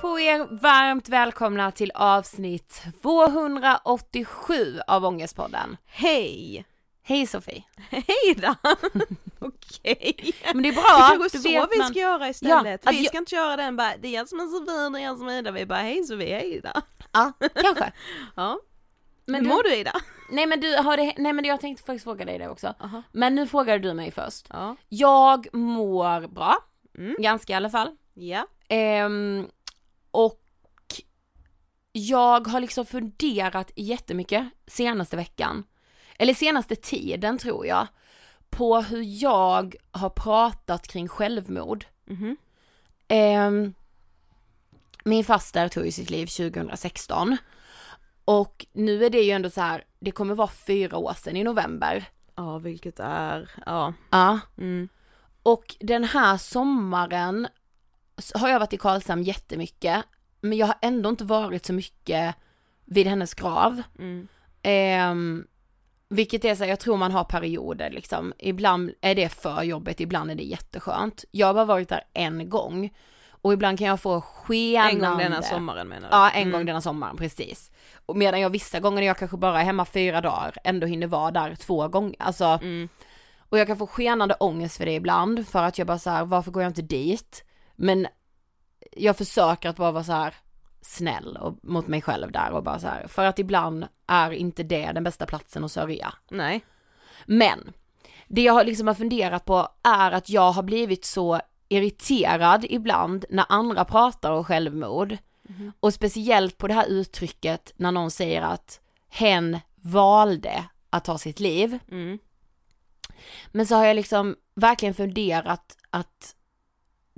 på er! Varmt välkomna till avsnitt 287 av Ångestpodden. Hej! Hej Sofie! Hej då! Okej. Men det är Det bra, kanske är så vet vi man- ska göra istället. att vi jag- ska inte köra den bara, det är jag som är Sofie, det är jag som är Ida. Vi bara, hej Sofie, hej Ida. Ja, kanske. Ja. Men Hur mår du Ida? Nej men du, har det, nej men jag tänkte faktiskt fråga dig det också. Aha. Men nu frågar du mig först. Ja. Jag mår bra, Mm. ganska i alla fall. Ja. Ehm, och jag har liksom funderat jättemycket senaste veckan, eller senaste tiden tror jag, på hur jag har pratat kring självmord. Mhm. Ehm, min faster tog ju sitt liv 2016 och nu är det ju ändå så här, det kommer vara fyra år sedan i november. Ja, vilket är, ja. Ja. Mm. Och den här sommaren har jag varit i Karlshamn jättemycket, men jag har ändå inte varit så mycket vid hennes grav. Mm. Ehm, vilket är så här, jag tror man har perioder liksom. Ibland är det för jobbigt, ibland är det jätteskönt. Jag har bara varit där en gång. Och ibland kan jag få skenande... En gång denna sommaren menar du? Ja, en gång denna sommaren, precis. Och medan jag vissa gånger när jag kanske bara är hemma fyra dagar ändå hinner vara där två gånger. Alltså, Mm. och jag kan få skenande ångest för det ibland för att jag bara så här, varför går jag inte dit? Men jag försöker att bara vara så här snäll och, mot mig själv där och bara så här, för att ibland är inte det den bästa platsen att sörja. Nej. Men det jag liksom har funderat på är att jag har blivit så irriterad ibland när andra pratar om självmord. Och speciellt på det här uttrycket när någon säger att hen valde att ta sitt liv. Mm. Men så har jag liksom verkligen funderat att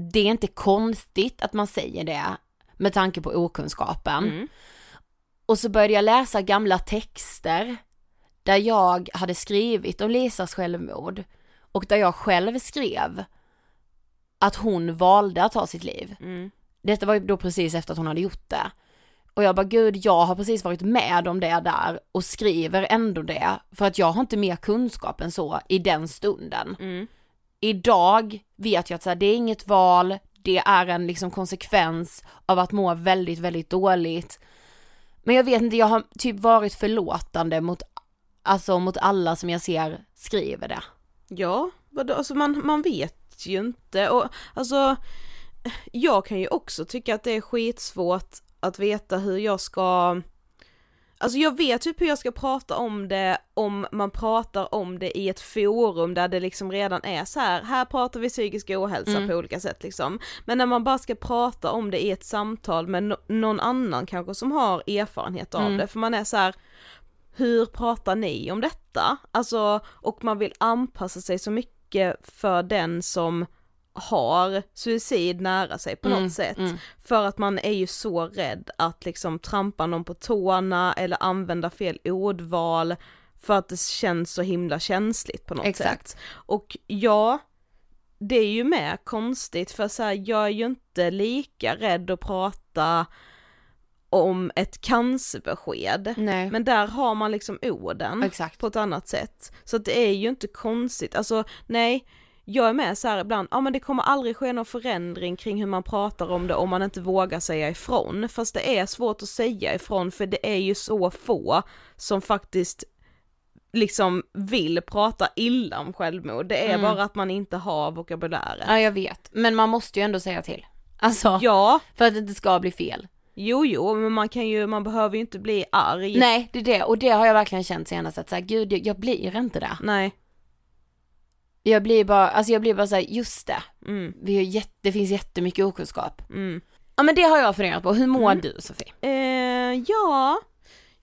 det är inte konstigt att man säger det med tanke på okunskapen. Mm. Och så började jag läsa gamla texter där jag hade skrivit om Lisas självmord och där jag själv skrev att hon valde att ta sitt liv. Mm. Detta var ju då precis efter att hon hade gjort det. Och jag bara gud, jag har precis varit med om det där och skriver ändå det för att jag har inte mer kunskap än så i den stunden. Mm. Idag vet jag att så här, det är inget val, det är en liksom konsekvens av att må väldigt, väldigt dåligt. Men jag vet inte, jag har typ varit förlåtande mot, alltså mot alla som jag ser skriver det. Ja, vadå, alltså man, man vet ju inte och alltså jag kan ju också tycka att det är skitsvårt att veta hur jag ska Alltså jag vet typ hur jag ska prata om det om man pratar om det i ett forum där det liksom redan är så här, här pratar vi psykisk ohälsa på olika sätt liksom. Men när man bara ska prata om det i ett samtal med no- någon annan kanske som har erfarenhet av det, för man är så här hur pratar ni om detta? Alltså, och man vill anpassa sig så mycket för den som har suicid nära sig på något sätt. För att man är ju så rädd att liksom trampa någon på tårna eller använda fel ordval för att det känns så himla känsligt på något Exakt. sätt. Och ja, det är ju med konstigt för så här, jag är ju inte lika rädd att prata om ett cancerbesked. Nej. Men där har man liksom orden Exakt. på ett annat sätt. Så det är ju inte konstigt, alltså nej, jag är med så här ibland, ja men det kommer aldrig ske någon förändring kring hur man pratar om det om man inte vågar säga ifrån. Fast det är svårt att säga ifrån för det är ju så få som faktiskt liksom vill prata illa om självmord. Det är bara att man inte har vokabulären. Ja jag vet, men man måste ju ändå säga till. Alltså, Ja, för att det inte ska bli fel. jo jo, men man kan ju, man behöver ju inte bli arg. Nej, det är det, och det har jag verkligen känt senast att säga, gud jag, jag blir inte det. Nej. Jag blir bara, alltså jag blir bara såhär, just det, Mm, vi har jätte, det finns jättemycket okunskap. mm. Ja men det har jag funderat på, hur mår du Sofie? Eh, ja,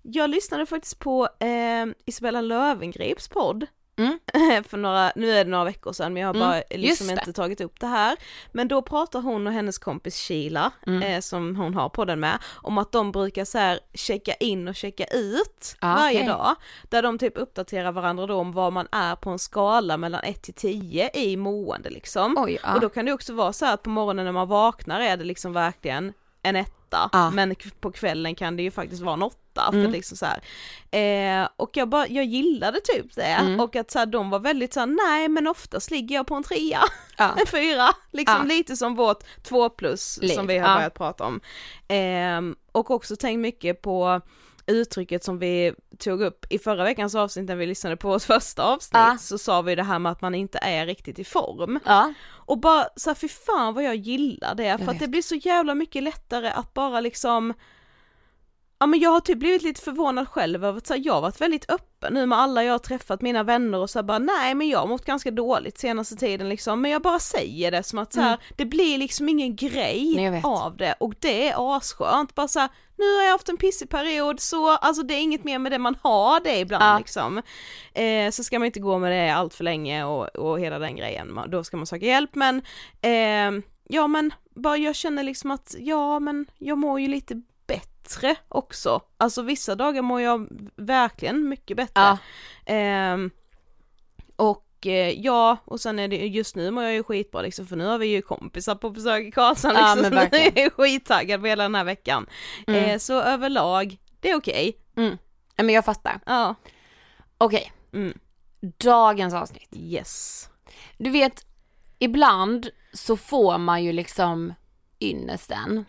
jag lyssnade faktiskt på eh, Isabella Lövengrips podd. Mm. för några, nu är det några veckor sedan men jag har Mm, bara liksom inte tagit upp det här. Men då pratar hon och hennes kompis Sheila, Mm. eh, som hon har podden med, om att de brukar så här checka in och checka ut Ah, varje okej. dag. Där de typ uppdaterar varandra då om var man är på en skala mellan 1 till 10 i mående liksom. Oj, ja. Och då kan det också vara så här att på morgonen när man vaknar är det liksom verkligen en etta, Ja. men på kvällen kan det ju faktiskt vara en åtta, Mm. för liksom så. Eh, och jag bara, jag gillade typ det, Mm. och att så här, de var väldigt så här, nej men oftast ligger jag på en trea, Ja. en fyra, liksom Ja. lite som vårt två plus Liv, som vi har ja. börjat prata om. Ehm, och också tänkt mycket på uttrycket som vi tog upp i förra veckans avsnitt när vi lyssnade på vårt första avsnitt, Ja. så sa vi det här med att man inte är riktigt i form. Ja, Och bara så här, fy fan vad jag gillar det, för att vet. det blir så jävla mycket lättare att bara liksom Ja men jag har typ blivit lite förvånad själv över att så här, jag har varit väldigt öppen nu med alla jag har träffat, mina vänner och så här, bara nej men jag har mått ganska dåligt senaste tiden liksom, men jag bara säger det som att så här, det blir liksom ingen grej Mm. Nej, av det och det är asskönt, bara så här, nu har jag haft en pissig period så, alltså det är inget mer med det, man har det ibland Ja. liksom. Eh, så ska man inte gå med det allt för länge och, och hela den grejen, då ska man söka hjälp men eh, ja men bara jag känner liksom att ja men jag mår ju lite bättre också. Alltså vissa dagar mår jag verkligen mycket bättre. Ja. Ehm, och eh, ja, och sen är det just nu mår jag ju skitbra liksom för nu har vi ju kompisar på besök i Karlshamn Ja, liksom, men så nu är jag skittaggad på hela den här veckan. Eh, så överlag, det är okej. mm. Ja, men jag fattar. Ja. Okej, Mm. dagens avsnitt. Yes. Du vet, ibland så får man ju liksom ynnesten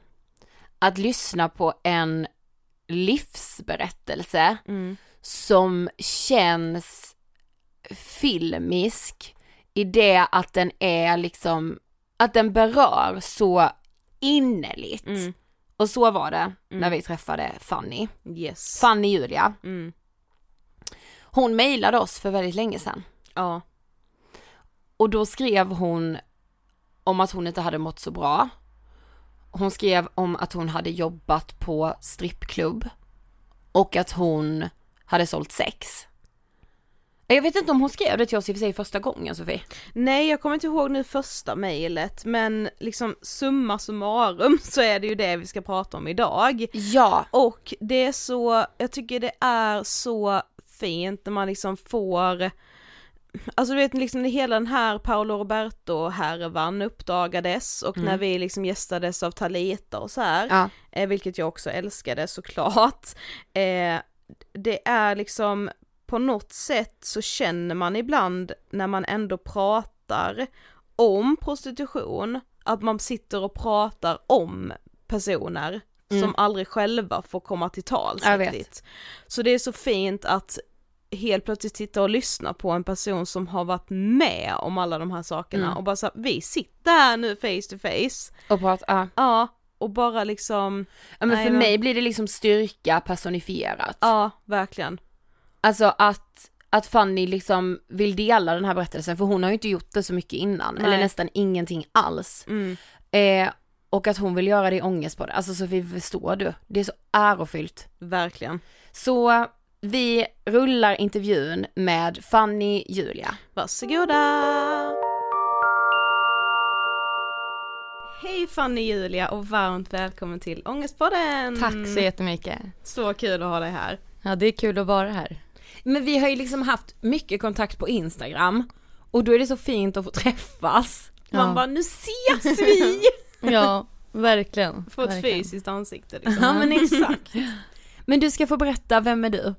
att lyssna på en livsberättelse Mm. som känns filmisk i det att den är liksom, att den berör så innerligt. Mm. Och så var det när vi träffade Fanny. Yes. Fanny Julia. Mm. Hon mejlade oss för väldigt länge sedan. Ja. Och då skrev hon om att hon inte hade mått så bra. Hon skrev om att hon hade jobbat på strippklubb. Och att hon hade sålt sex. Jag vet inte om hon skrev det till oss i och för sig första gången Sofie. Nej jag kommer inte ihåg nu första mejlet men liksom summa summarum så är det ju det vi ska prata om idag. Ja. Och det är så, jag tycker det är så fint när man liksom får Alltså du vet liksom när hela den här Paolo Roberto härvan uppdagades och när vi liksom gästades av Talita och så här, Ja. eh, vilket jag också älskade såklart. Eh, det är liksom på något sätt så känner man ibland när man ändå pratar om prostitution, att man sitter och pratar om personer som aldrig själva får komma till tals riktigt. Så det är så fint att helt plötsligt sitta och lyssna på en person som har varit med om alla de här sakerna Mm. och bara så vi sitter här nu face to face, Och prata, ja. ja, och bara liksom, ja men Nej, för men- mig blir det liksom styrka personifierat. ja verkligen. Alltså att, att Fanny liksom vill dela den här berättelsen för hon har ju inte gjort det så mycket innan, Nej. eller nästan ingenting alls. Mm. Eh, och att hon vill göra det i ångest på det, alltså Sofie förstår du? Det är så ärofyllt. Verkligen. Så vi rullar intervjun med Fanny Julia. Varsågoda! Hej Fanny Julia och varmt välkommen till Ångestpodden! Tack så jättemycket. Så kul att ha dig här. Ja, det är kul att vara här. Men vi har ju liksom haft mycket kontakt på Instagram och då är det så fint att få träffas. Man Ja. bara, nu ses vi! Ja, verkligen. Få ett verkligen. fysiskt ansikte liksom. Ja men exakt. Men du ska få berätta, vem är du?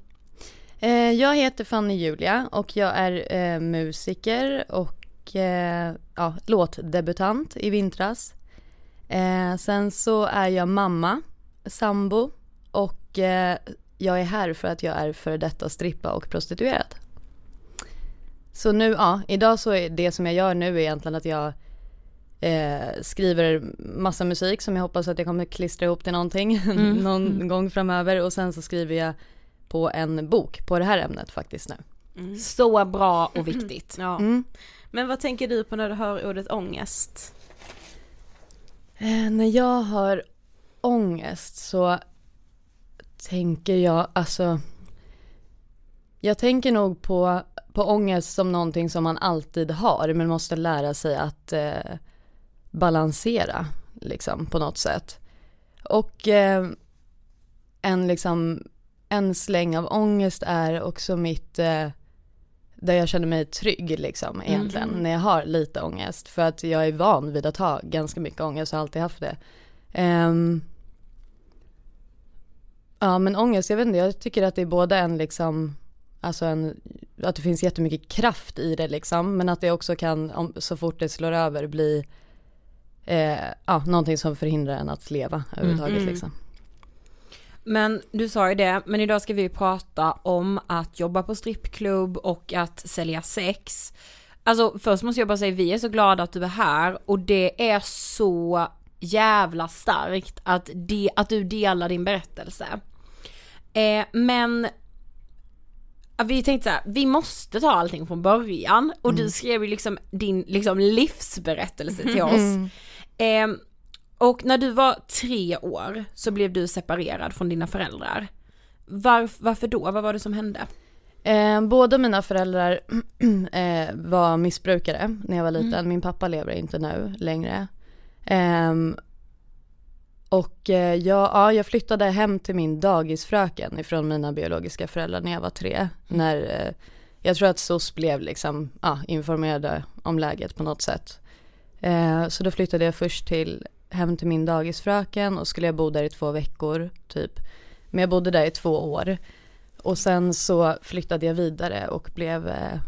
Eh, Jag heter Fanny Julia och jag är eh, musiker och eh, ja, låtdebutant i vintras. Eh, sen så är jag mamma, sambo och jag är här för att jag är för detta strippa och prostituerad. Så nu, ja, idag så är det som jag gör nu egentligen att jag skriver massa musik som jag hoppas att jag kommer klistra ihop till någonting någon gång framöver och sen så skriver jag på en bok på det här ämnet faktiskt nu. Så bra och viktigt. Ja. Mm. Men vad tänker du på när du hör ordet ångest? Eh, när jag har ångest så tänker jag, alltså jag tänker nog på, på ångest som någonting som man alltid har men måste lära sig att eh, balansera liksom på något sätt. Och eh, en liksom, en släng av ångest är också mitt, eh, där jag känner mig trygg liksom egentligen när jag har lite ångest. För att jag är van vid att ha ganska mycket ångest och har alltid haft det. Ehm, ja men ångest, jag vet inte, jag tycker att det är både en liksom, alltså en, att det finns jättemycket kraft i det liksom. Men att det också kan, om, så fort det slår över, bli eh, ja, någonting som förhindrar en att leva överhuvudtaget liksom. Men du sa ju det, men idag ska vi prata om att jobba på strippklubb och att sälja sex. Alltså först måste jag bara säga, vi är så glada att du är här och det är så jävla starkt att, de, att du delar din berättelse. Eh, men vi tänkte så här, vi måste ta allting från början och du skrev ju liksom din liksom livsberättelse till oss. Eh, och när du var tre år så blev du separerad från dina föräldrar. Varf, varför då? Vad var det som hände? Eh, båda mina föräldrar eh, var missbrukare när jag var liten. Min pappa lever inte nu längre. Ehm, och eh, jag, ja, jag flyttade hem till min dagisfröken ifrån mina biologiska föräldrar när jag var tre. När eh, jag tror att SOS blev liksom, ja, informerade om läget på något sätt. Eh, så då flyttade jag först till, hem till min dagisfröken och skulle jag bo där i två veckor typ. Men jag bodde där i två år. Och sen så flyttade jag vidare och blev eh,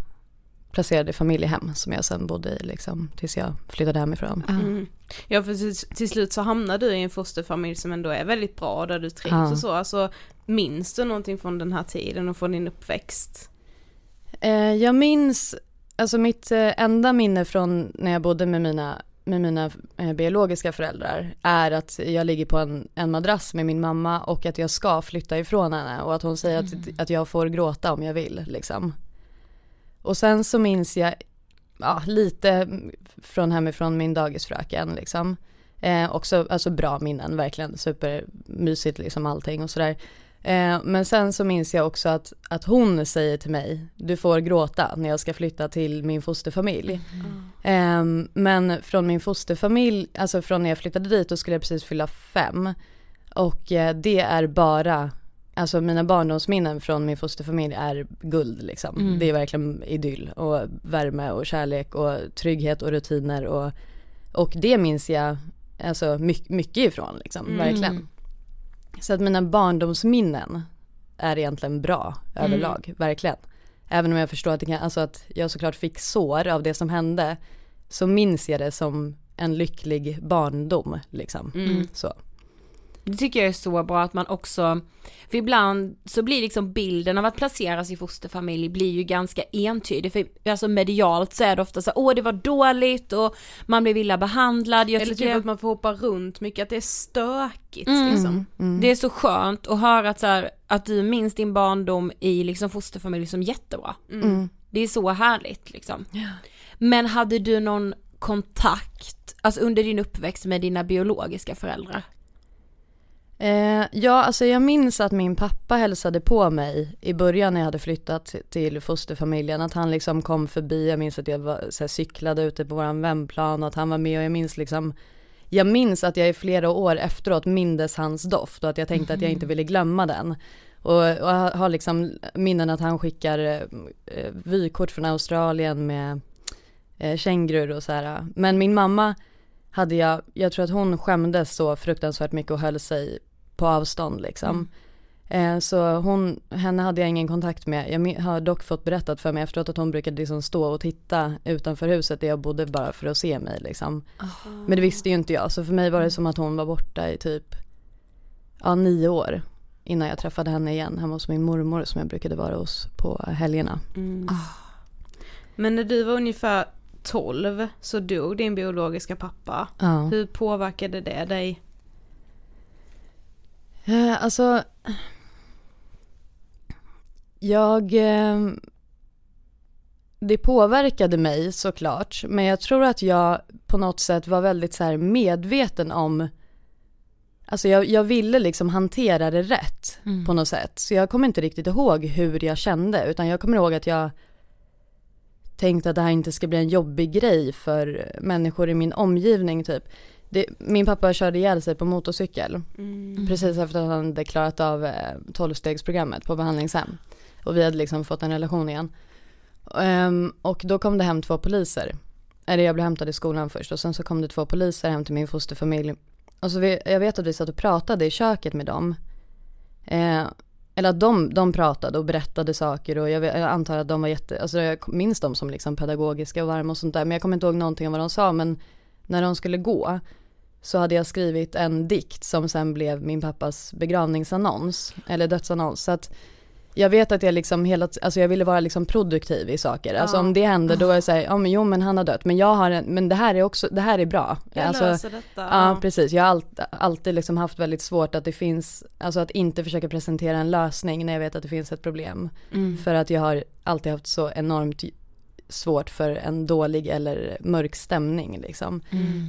placerad i familjehem som jag sen bodde i liksom tills jag flyttade hemifrån. Mm. Ja för till, till slut så hamnar du i en fosterfamilj som ändå är väldigt bra där du trivs Ja. och så. Alltså minns du någonting från den här tiden och från din uppväxt? Eh, jag minns, alltså mitt eh, enda minne från när jag bodde med mina, med mina eh, biologiska föräldrar är att jag ligger på en, en madrass med min mamma och att jag ska flytta ifrån henne och att hon säger att, att jag får gråta om jag vill liksom. Och sen så minns jag ja, lite från hemifrån min dagisfröken liksom. Eh, också alltså bra minnen, verkligen supermysigt liksom allting och sådär. Eh, men sen så minns jag också att, att hon säger till mig, du får gråta när jag ska flytta till min fosterfamilj. Eh, men från min fosterfamilj, alltså från när jag flyttade dit, då skulle jag precis fylla fem. Och eh, det är bara, alltså mina barndomsminnen från min fosterfamilj är guld liksom. Det är verkligen idyll och värme och kärlek och trygghet och rutiner och, och det minns jag alltså my- mycket ifrån liksom, verkligen. Så att mina barndomsminnen är egentligen bra överlag, verkligen. Även om jag förstår att, det kan, alltså att jag såklart fick sår av det som hände, så minns jag det som en lycklig barndom liksom. Så. Det tycker jag är så bra att man också, för ibland så blir liksom bilden av att placeras i fosterfamilj blir ju ganska entydig, för alltså medialt så är det ofta så åh det var dåligt och man blev illa behandlad. Jag Eller tycker typ att man får hoppa runt mycket, att det är stökigt Mm. liksom. det är så skönt att höra att, så här, att du minns din barndom i liksom fosterfamilj som jättebra. Det är så härligt liksom. Men hade du någon kontakt, alltså under din uppväxt med dina biologiska föräldrar? Eh, ja, alltså jag minns att min pappa hälsade på mig i början när jag hade flyttat till fosterfamiljen. Att han liksom kom förbi, jag minns att jag var, så här, cyklade ute på våran vändplan och att han var med och jag minns liksom jag minns att jag i flera år efteråt mindes hans doft och att jag tänkte att jag inte ville glömma den. Och, och har liksom minnen att han skickar eh, vykort från Australien med eh, kängurur och så här. Men min mamma hade jag, jag tror att hon skämdes så fruktansvärt mycket och höll sig på avstånd liksom. Eh, så hon, henne hade jag ingen kontakt med. Jag har dock fått berättat för mig efteråt att hon brukade liksom stå och titta utanför huset där jag bodde bara för att se mig liksom. Men det visste ju inte jag, så för mig var det som att hon var borta i typ, ja nio år. Innan jag träffade henne igen hemma hos min mormor som jag brukade vara hos på helgerna. Men när du var ungefär 12 så dog din biologiska pappa. Ja. Hur påverkade det dig? Eh, alltså, jag, eh, det påverkade mig såklart, men jag tror att jag på något sätt var väldigt så här medveten om, alltså jag, jag ville liksom hantera det rätt på något sätt. Så jag kommer inte riktigt ihåg hur jag kände, utan jag kommer ihåg att jag tänkte att det här inte ska bli en jobbig grej för människor i min omgivning typ. Det, min pappa körde ihjäl sig på motorcykel. Precis efter att han hade klarat av eh, 12-stegsprogrammet på behandlingshem. Och vi hade liksom fått en relation igen. Ehm, och då kom det hem två poliser. Eller jag blev hämtad i skolan först och sen så kom det två poliser hem till min fosterfamilj. Och så vi, jag vet att vi satt och pratade i köket med dem. Eh, eller att de, de pratade och berättade saker och jag, jag antar att de var jätte, alltså jag minns dem som liksom pedagogiska och varma och sånt där. Men jag kommer inte ihåg någonting om vad de sa men när de skulle gå så hade jag skrivit en dikt som sen blev min pappas begravningsannons, eller dödsannons. Så att jag vet att jag liksom hela, alltså jag ville vara liksom produktiv i saker. Alltså om det hände då är jag såhär, ja men jo men han har dött, men jag har en, men det här är också, det här är bra. Jag alltså, löser detta. Ja precis, jag har allt, alltid liksom haft väldigt svårt att det finns, alltså att inte försöka presentera en lösning när jag vet att det finns ett problem. För att jag har alltid haft så enormt svårt för en dålig eller mörk stämning liksom.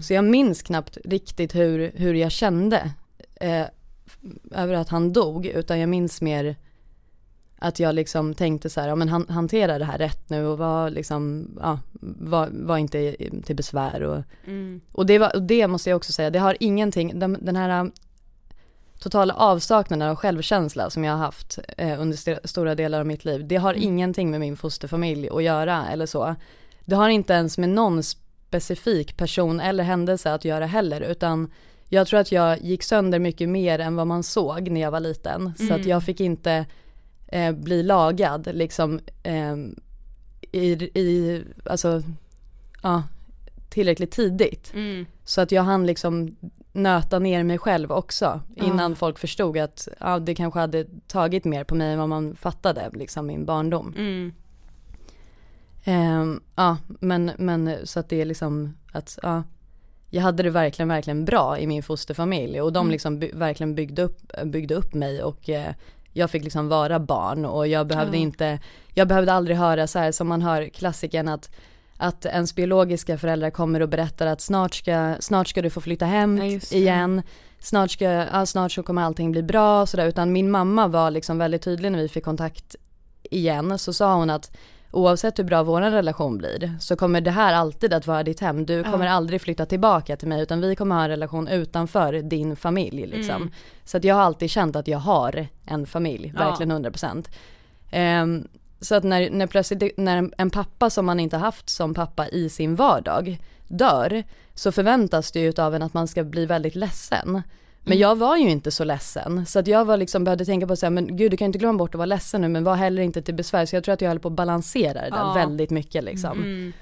Så jag minns knappt riktigt hur, hur jag kände eh, över att han dog, utan jag minns mer att jag liksom tänkte så här, ja men han, hantera det här rätt nu och var liksom, ja, var, var inte till besvär och, och det var, och det måste jag också säga, det har ingenting, den, den här totala avsaknaden av självkänsla som jag har haft eh, under st- stora delar av mitt liv, det har ingenting med min fosterfamilj att göra eller så. Det har inte ens med någon specifik person eller händelse att göra heller, utan jag tror att jag gick sönder mycket mer än vad man såg när jag var liten. Så att jag fick inte eh, bli lagad liksom eh, i, i, alltså, ja, tillräckligt tidigt. Mm. Så att jag hann liksom nöta ner mig själv också innan Ah. folk förstod att ja, det kanske hade tagit mer på mig än vad man fattade, liksom min barndom. Mm. Ehm, ja, men, men så att det är liksom att, ja, jag hade det verkligen, verkligen bra i min fosterfamilj och de Mm. liksom by, verkligen byggde upp, byggde upp mig och eh, jag fick liksom vara barn och jag behövde Ja. inte, jag behövde aldrig höra så här som man hör klassikern att att ens biologiska föräldrar kommer och berättar att snart ska, snart ska du få flytta hem Ja, igen, snart, ska, ja, snart så kommer allting bli bra sådär, utan min mamma var liksom väldigt tydlig när vi fick kontakt igen, så sa hon att oavsett hur bra vår relation blir så kommer det här alltid att vara ditt hem. Du kommer aldrig flytta tillbaka till mig utan vi kommer ha en relation utanför din familj liksom. Mm. Så att jag har alltid känt att jag har en familj, Ja. verkligen 100%. Um, så att när, när plötsligt, när en, pappa som man inte haft som pappa i sin vardag dör, så förväntas det ju av en att man ska bli väldigt ledsen. Men jag var ju inte så ledsen, så att jag var liksom, behövde tänka på så här, men gud du kan inte glömma bort att vara ledsen nu, men var heller inte till besvär. Så jag tror att jag höll på att balansera det där Ja. väldigt mycket liksom. Mm.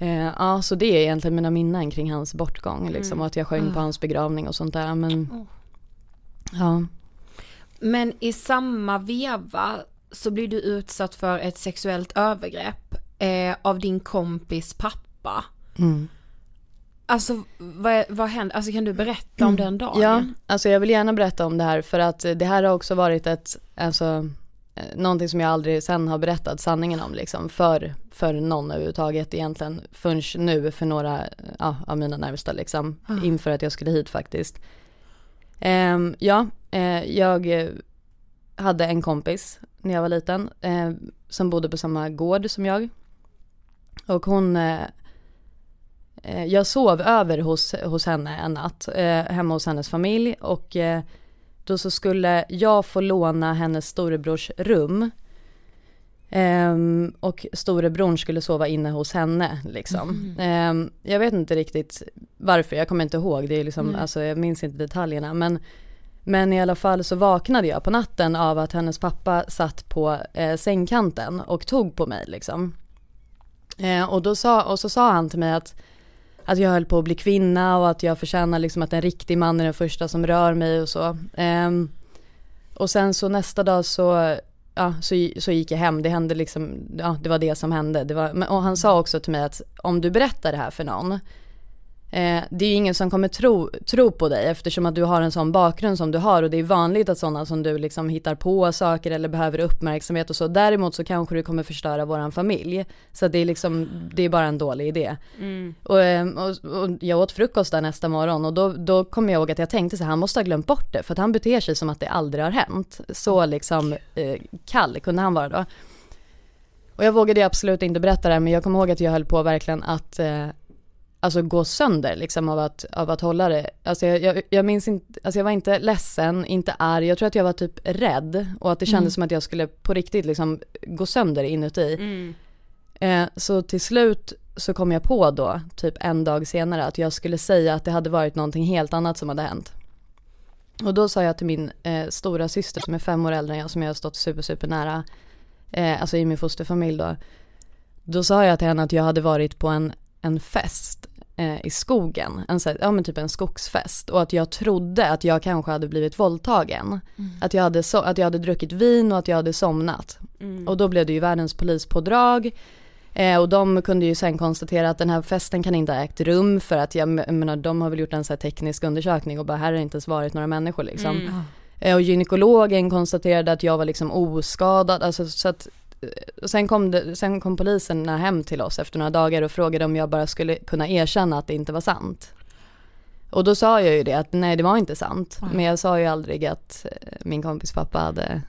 Eh, ja, så det är egentligen mina minnen kring hans bortgång liksom, Mm. och att jag sjöng på hans begravning och sånt där. Men, Oh. ja. Men i samma veva så blir du utsatt för ett sexuellt övergrepp eh, av din kompis pappa. Mm. Alltså vad, vad hände, alltså kan du berätta om den dagen? Ja, alltså jag vill gärna berätta om det här för att det här har också varit ett, alltså eh, någonting som jag aldrig sen har berättat sanningen om liksom för, för någon överhuvudtaget egentligen förrän nu för några ja, av mina närmsta liksom inför att jag skulle hit faktiskt. Ehm, ja, eh, jag eh, hade en kompis när jag var liten eh, som bodde på samma gård som jag. Och hon eh, Eh, Jag sov över hos, hos henne en natt, eh, hemma hos hennes familj och eh, då så skulle jag få låna hennes storebrors rum. Ehm, och storebror skulle sova inne hos henne liksom. Ehm, jag vet inte riktigt varför, jag kommer inte ihåg, det är liksom, alltså jag minns inte detaljerna men men i alla fall så vaknade jag på natten av att hennes pappa satt på eh, sängkanten och tog på mig liksom. Eh, och, då sa, och så sa han till mig att, att jag höll på att bli kvinna och att jag förtjänar liksom att en riktig man är den första som rör mig och så. Eh, och sen så nästa dag så, ja, så, så gick jag hem, det hände liksom, ja det var det som hände. Det var, och han sa också till mig att om du berättar det här för någon, Eh, det är ju ingen som kommer tro, tro på dig eftersom att du har en sån bakgrund som du har och det är vanligt att sådana som du liksom hittar på saker eller behöver uppmärksamhet och så. Däremot så kanske du kommer förstöra våran familj. Så det är liksom, det är bara en dålig idé. Mm. Och, eh, och, och jag åt frukost där nästa morgon och då, då kom jag ihåg att jag tänkte så här, han måste ha glömt bort det för att han beter sig som att det aldrig har hänt. Så liksom eh, kall kunde han vara då. Och jag vågade absolut inte berätta det här, men jag kommer ihåg att jag höll på verkligen att eh, alltså gå sönder liksom av att, av att hålla det. Alltså jag, jag, jag minns inte, alltså jag var inte ledsen, inte arg, jag tror att jag var typ rädd och att det kändes som att jag skulle på riktigt liksom gå sönder inuti. Mm. Eh, så till slut så kom jag på då, typ en dag senare, att jag skulle säga att det hade varit någonting helt annat som hade hänt. Och då sa jag till min eh, stora syster som är fem år äldre än jag, som jag har stått super, super nära, eh, alltså i min fosterfamilj då. Då sa jag till henne att jag hade varit på en, en fest eh, i skogen, en, här- ja men typ en skogsfest och att jag trodde att jag kanske hade blivit våldtagen. Att, jag hade so- att jag hade druckit vin och att jag hade somnat. Och då blev det ju världens polispådrag. Eh, och de kunde ju sen konstatera att den här festen kan inte ha ägt rum för att jag, menar, de har väl gjort en så här teknisk undersökning och bara här har det inte ens varit några människor liksom. Eh, och gynekologen konstaterade att jag var liksom oskadad, alltså så att och sen kom, det, sen kom polisen hem till oss efter några dagar och frågade om jag bara skulle kunna erkänna att det inte var sant. Och då sa jag ju det att nej det var inte sant. Men jag sa ju aldrig att eh, min kompis pappa hade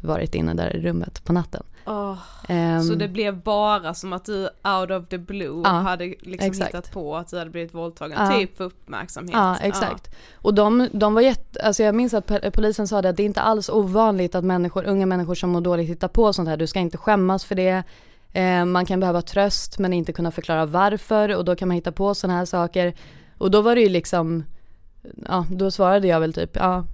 varit inne där i rummet på natten. Åh, Ehm, Så det blev bara som att du out of the blue Ja, hade liksom exakt. hittat på att du hade blivit våldtagen, Ja. typ för uppmärksamhet. Ja, exakt. Och de, de var jätte, alltså jag minns att polisen sa det att det är inte alls ovanligt att människor, unga människor som mår dåligt hittar på sånt här. Du ska inte skämmas för det. Eh, man kan behöva tröst men inte kunna förklara varför och då kan man hitta på såna här saker. Och då var det ju liksom, ja då svarade jag väl typ, ja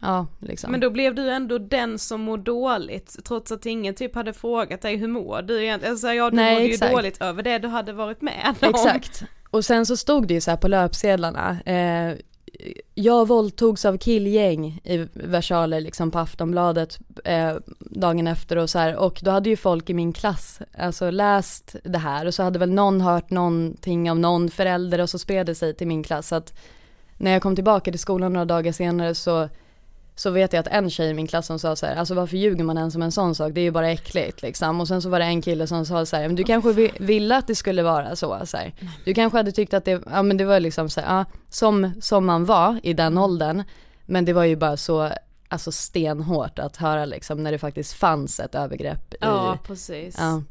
ja liksom. Men då blev du ändå den som mår dåligt, trots att ingen typ hade frågat dig hur mår du egentligen? Alltså ja, du Nej, mådde ju dåligt över det du hade varit med om. Exakt. Och sen så stod det ju så på löpsedlarna, eh, jag våldtogs av killgäng i versaler liksom på Aftonbladet eh, dagen efter och så här. och då hade ju folk i min klass alltså läst det här och så hade väl någon hört någonting av någon förälder och så spred det sig till min klass så att när jag kom tillbaka till skolan några dagar senare så så vet jag att en tjej i min klass som sa så här, alltså varför ljuger man ens om en sån sak, det är ju bara äckligt liksom. Och sen så var det en kille som sa så här, men du kanske vi- ville att det skulle vara så, så här. Du kanske hade tyckt att det, ja men det var liksom så här, ja, som, som man var i den åldern. Men det var ju bara så, alltså stenhårt att höra liksom när det faktiskt fanns ett övergrepp i, Ja, precis. ja.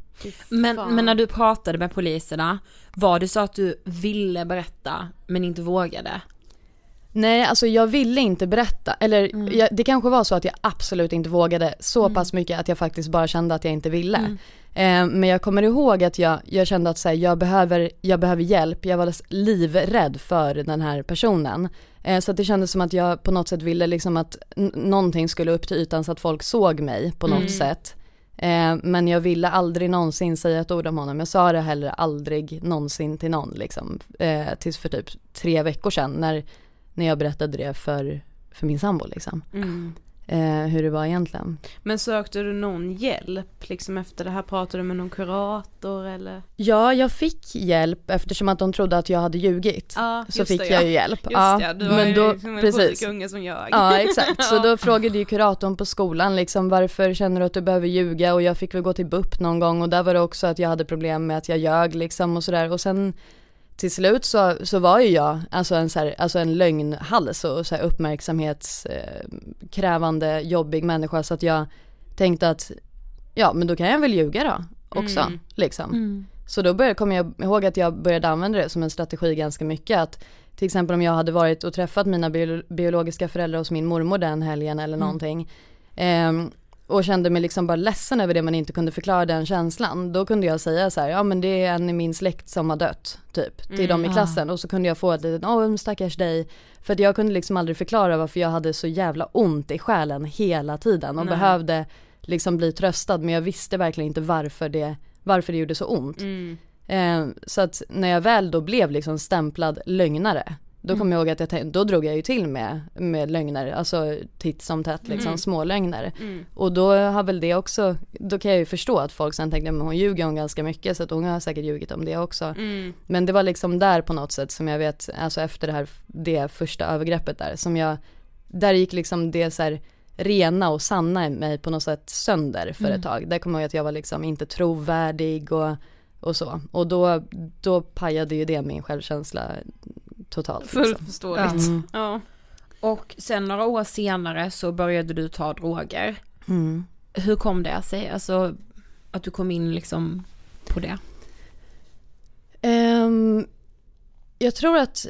Men, men när du pratade med poliserna, var det så att du ville berätta men inte vågade? Nej, alltså jag ville inte berätta. Eller jag, det kanske var så att jag absolut inte vågade så pass mycket att jag faktiskt bara kände att jag inte ville. Eh, men jag kommer ihåg att jag, jag kände att så här, jag, behöver, jag behöver hjälp. Jag var livrädd för den här personen. Eh, så att det kändes som att jag på något sätt ville liksom att någonting skulle upp till ytan så att folk såg mig på något sätt. Eh, men jag ville aldrig någonsin säga ett ord om honom. Jag sa det heller aldrig någonsin till någon liksom. Eh, tills för typ tre veckor sedan när när jag berättade det för, för min sambo liksom. Mm. Eh, hur det var egentligen. Men sökte du någon hjälp liksom efter det här? Pratade du med någon kurator eller? Ja, jag fick hjälp eftersom att de trodde att jag hade ljugit. Ja, så fick det, jag ja. ju hjälp. Just ja, ja, du var men ju då, liksom en precis. unge som jag. Ja exakt, så Ja. då frågade ju kuratorn på skolan liksom varför känner du att du behöver ljuga och jag fick väl gå till BUP någon gång och där var det också att jag hade problem med att jag ljög liksom och sådär och sen till slut så, så var ju jag alltså en, så här, alltså en lögnhals och så här uppmärksamhetskrävande jobbig människa. Så att jag tänkte att ja men då kan jag väl ljuga då också Mm. liksom. Så då började, kommer jag ihåg att jag började använda det som en strategi ganska mycket. Att till exempel om jag hade varit och träffat mina bio, biologiska föräldrar hos min mormor den helgen eller någonting. Ehm, och kände mig liksom bara ledsen över det men inte kunde förklara den känslan. Då kunde jag säga så här, ja men det är en i min släkt som har dött, typ, till dem i klassen. Och så kunde jag få ett litet, åh stackars dig. För att jag kunde liksom aldrig förklara varför jag hade så jävla ont i själen hela tiden och Nej. behövde liksom bli tröstad men jag visste verkligen inte varför det, varför det gjorde så ont. Mm. Eh, så att när jag väl då blev liksom stämplad lögnare, då Mm. kommer jag ihåg att jag tänkte, då drog jag ju till med, med lögner, alltså titt som tätt liksom, Mm. små lögner. Mm. Och då har väl det också, då kan jag ju förstå att folk sen tänkte, men hon ljuger hon ganska mycket så att hon har säkert ljugit om det också. Mm. Men det var liksom där på något sätt som jag vet, alltså efter det här, det första övergreppet där, som jag, där gick liksom det så här rena och sanna i mig på något sätt sönder för ett tag. Där kommer jag ihåg att jag var liksom inte trovärdig och, och så. Och då, då pajade ju det min självkänsla totalt. Fullt Liksom. Mm. Ja. Och sen några år senare så började du ta droger. Mm. Hur kom det sig? Alltså att du kom in liksom på det? Ehm, jag tror att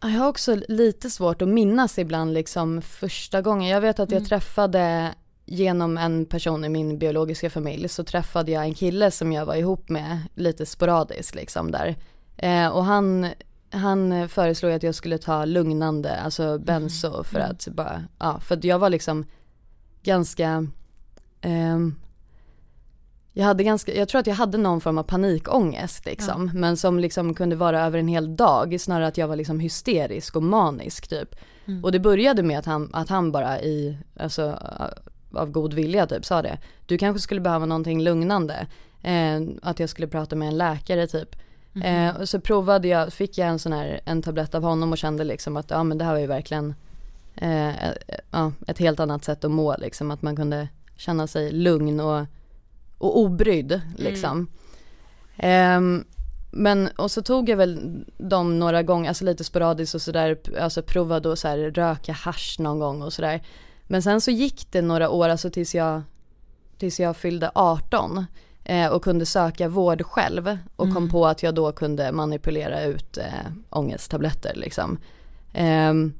jag har också lite svårt att minnas ibland liksom första gången. Jag vet att jag träffade genom en person i min biologiska familj så träffade jag en kille som jag var ihop med lite sporadiskt liksom där. Eh, och han, han föreslog att jag skulle ta lugnande, alltså benzo för att bara, ja för att jag var liksom ganska, ehm, jag hade ganska, jag tror att jag hade någon form av panikångest liksom, men som liksom kunde vara över en hel dag, snarare att jag var liksom hysterisk och manisk typ. Och det började med att han, att han bara i, alltså av god vilja typ sa det, du kanske skulle behöva någonting lugnande, eh, att jag skulle prata med en läkare typ. Eh, och så provade jag, fick jag en sån här, en tablett av honom och kände liksom att ja men det här var ju verkligen eh, eh, ja, ett helt annat sätt att må liksom, att man kunde känna sig lugn och, och obrydd liksom. Ehm, men och så tog jag väl dem några gånger, alltså lite sporadiskt och sådär, alltså provade att så här röka hasch någon gång och sådär. Men sen så gick det några år, alltså tills jag, tills jag fyllde 18 eh, och kunde söka vård själv och kom på att jag då kunde manipulera ut eh, ångesttabletter liksom. Ehm,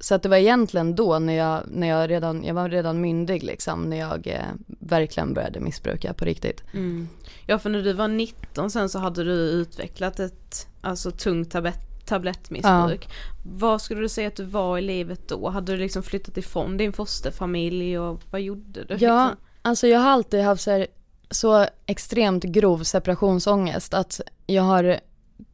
så att det var egentligen då när jag, när jag redan, jag var redan myndig liksom, när jag eh, verkligen började missbruka på riktigt. Ja för när du var 19 sen så hade du utvecklat ett alltså tungt tablet, tablettmissbruk. Vad skulle du säga att du var i livet då? Hade du liksom flyttat ifrån din fosterfamilj och vad gjorde du? Ja, liksom? alltså jag har alltid haft så, här, så extremt grov separationsångest att jag har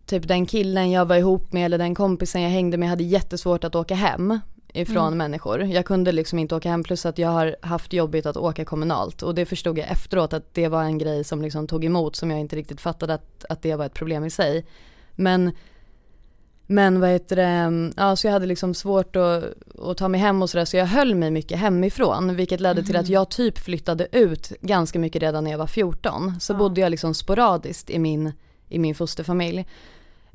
typ den killen jag var ihop med eller den kompisen jag hängde med hade jättesvårt att åka hem ifrån Mm. människor. Jag kunde liksom inte åka hem plus att jag har haft jobbigt att åka kommunalt och det förstod jag efteråt att det var en grej som liksom tog emot som jag inte riktigt fattade att, att det var ett problem i sig. Men men vad heter det, ja så jag hade liksom svårt att, att ta mig hem och sådär så jag höll mig mycket hemifrån vilket ledde till att jag typ flyttade ut ganska mycket redan när jag var 14. Så bodde jag liksom sporadiskt i min, i min fosterfamilj.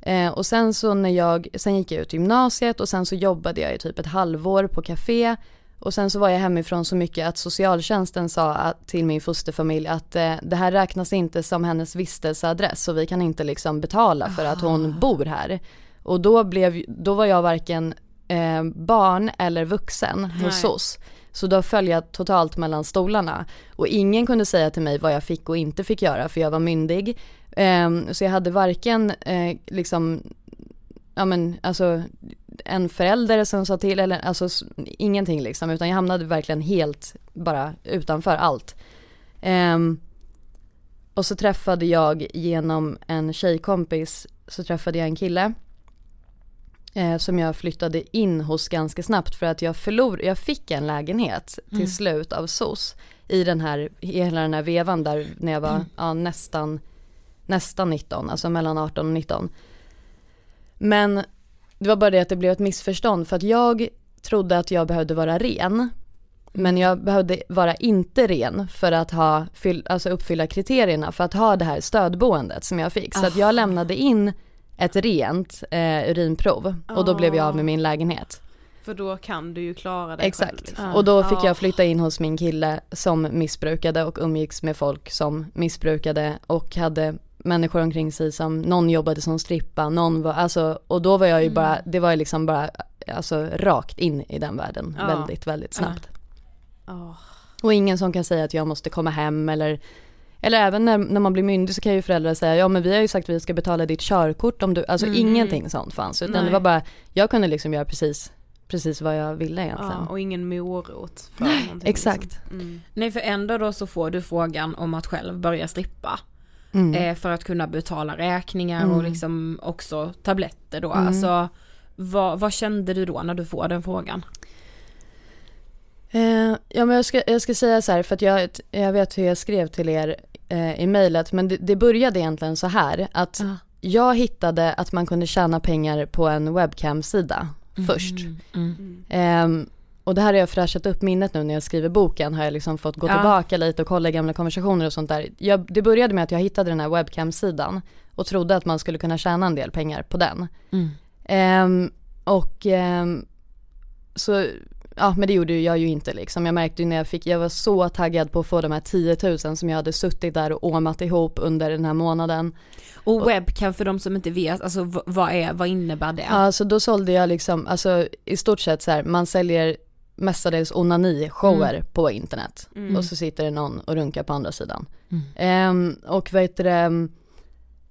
Eh, och sen så när jag, sen gick jag ut gymnasiet och sen så jobbade jag i typ ett halvår på café. Och sen så var jag hemifrån så mycket att socialtjänsten sa att, till min fosterfamilj att eh, det här räknas inte som hennes vistelseadress och vi kan inte liksom betala för att hon bor här. Och då, blev, då var jag varken eh, barn eller vuxen hos Nej. oss. Så då föll jag totalt mellan stolarna. Och ingen kunde säga till mig vad jag fick och inte fick göra för jag var myndig. Ehm, så jag hade varken eh, liksom, ja men alltså en förälder som sa till eller alltså ingenting liksom utan jag hamnade verkligen helt bara utanför allt. Ehm, och så träffade jag genom en tjejkompis så träffade jag en kille eh, som jag flyttade in hos ganska snabbt för att jag förlor, jag fick en lägenhet till slut av SOS i den här, i hela den här vevan där när jag var ja, nästan, nästan 19, alltså mellan 18 och 19. Men det var bara det att det blev ett missförstånd för att jag trodde att jag behövde vara ren. Men jag behövde vara inte ren för att ha, fyll, alltså uppfylla kriterierna för att ha det här stödboendet som jag fick. Så att jag lämnade in ett rent eh, urinprov och då blev jag av med min lägenhet. För då kan du ju klara dig Exakt. själv. Liksom. Och då fick Ja. jag flytta in hos min kille som missbrukade och umgicks med folk som missbrukade och hade människor omkring sig som, någon jobbade som strippa, någon var, alltså, och då var jag ju Mm. bara, det var ju liksom bara, alltså rakt in i den världen Ja. väldigt, väldigt snabbt. Åh. Och ingen som kan säga att jag måste komma hem eller eller även när, när man blir myndig så kan ju föräldrar säga ja men vi har ju sagt att vi ska betala ditt körkort om du, alltså ingenting sånt fanns utan Nej. det var bara, jag kunde liksom göra precis, precis vad jag ville egentligen. Ja, och ingen morot för någonting. exakt. Liksom. Mm. Nej för ändå då så får du frågan om att själv börja strippa. Mm. Eh, för att kunna betala räkningar och liksom också tabletter då. Alltså vad, vad kände du då när du får den frågan? Eh, ja men jag ska, jag ska säga så här för att jag, jag vet hur jag skrev till er eh, i mejlet men det, det började egentligen så här att jag hittade att man kunde tjäna pengar på en webcam-sida först. Ehm, och det här har jag fräschat upp minnet nu när jag skriver boken har jag liksom fått gå Ja. tillbaka lite och kolla gamla konversationer och sånt där. Jag, det började med att jag hittade den här webcam-sidan och trodde att man skulle kunna tjäna en del pengar på den. Ehm, och ehm, så, ja men det gjorde jag ju inte liksom. Jag märkte ju när jag fick, jag var så taggad på att få de här 10 000 som jag hade suttit där och åmat ihop under den här månaden. Och webcam för de som inte vet, alltså vad är, vad innebär det? Ja, så då sålde jag liksom, alltså i stort sett så här, man säljer mestadels onani-shower på internet. Och så sitter det någon och runkar på andra sidan. Ehm, och vad heter det,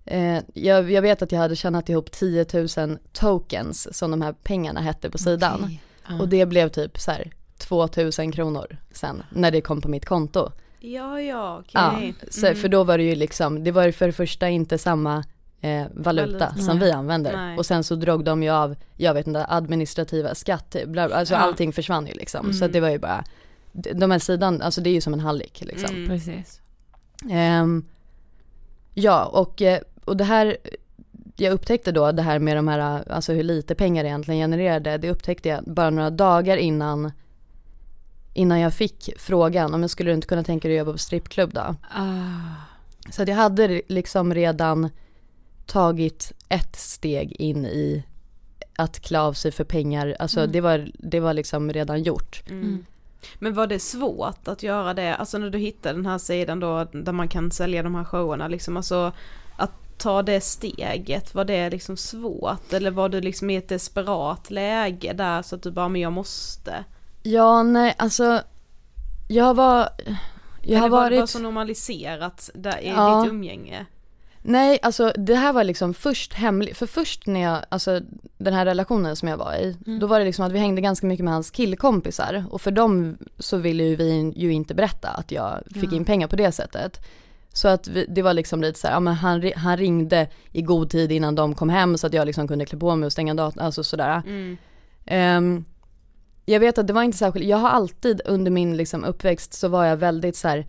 eh, jag, jag vet att jag hade tjänat ihop 10 000 tokens som de här pengarna hette på sidan. Okej. Ja. Och det blev typ så här 2 000 kronor sen när det kom på mitt konto. Ja, ja, okej. Ja, Mm. så, för då var det ju liksom, det var ju för det första inte samma eh, valuta Valuta. som vi använder. Nej. Och sen så drog de ju av, jag vet inte, administrativa skatt, typ, bla, bla, alltså Ja. allting försvann ju liksom. Så att det var ju bara, de här sidan, alltså det är ju som en hallick liksom. Mm. Precis. Ehm, ja, och, eh, och det här, jag upptäckte då det här med de här, alltså hur lite pengar det egentligen genererade, det upptäckte jag bara några dagar innan, innan jag fick frågan, om jag skulle inte kunna tänka dig att jobba på strippklubb då? Ah. Så att jag hade liksom redan tagit ett steg in i att klä av sig för pengar, alltså det, var, det var liksom redan gjort. Mm. Men var det svårt att göra det, alltså när du hittade den här sidan då där man kan sälja de här showerna liksom, alltså ta det steget, var det liksom svårt eller var du liksom i ett desperat läge där så att du bara, men jag måste? Ja, nej, alltså jag var, jag har eller var det bara varit, så normaliserat där i Ja. ditt umgänge? Nej, alltså det här var liksom först hemligt, för först när jag, alltså den här relationen som jag var i, Mm. då var det liksom att vi hängde ganska mycket med hans killkompisar och för dem så ville ju vi ju inte berätta att jag fick Ja. in pengar på det sättet. Så att vi, det var liksom lite så här, ja men han, han ringde i god tid innan de kom hem så att jag liksom kunde klä på mig och stänga datorn, alltså sådär. Mm. Ehm, jag vet att det var inte särskilt, jag har alltid under min liksom uppväxt så var jag väldigt så här.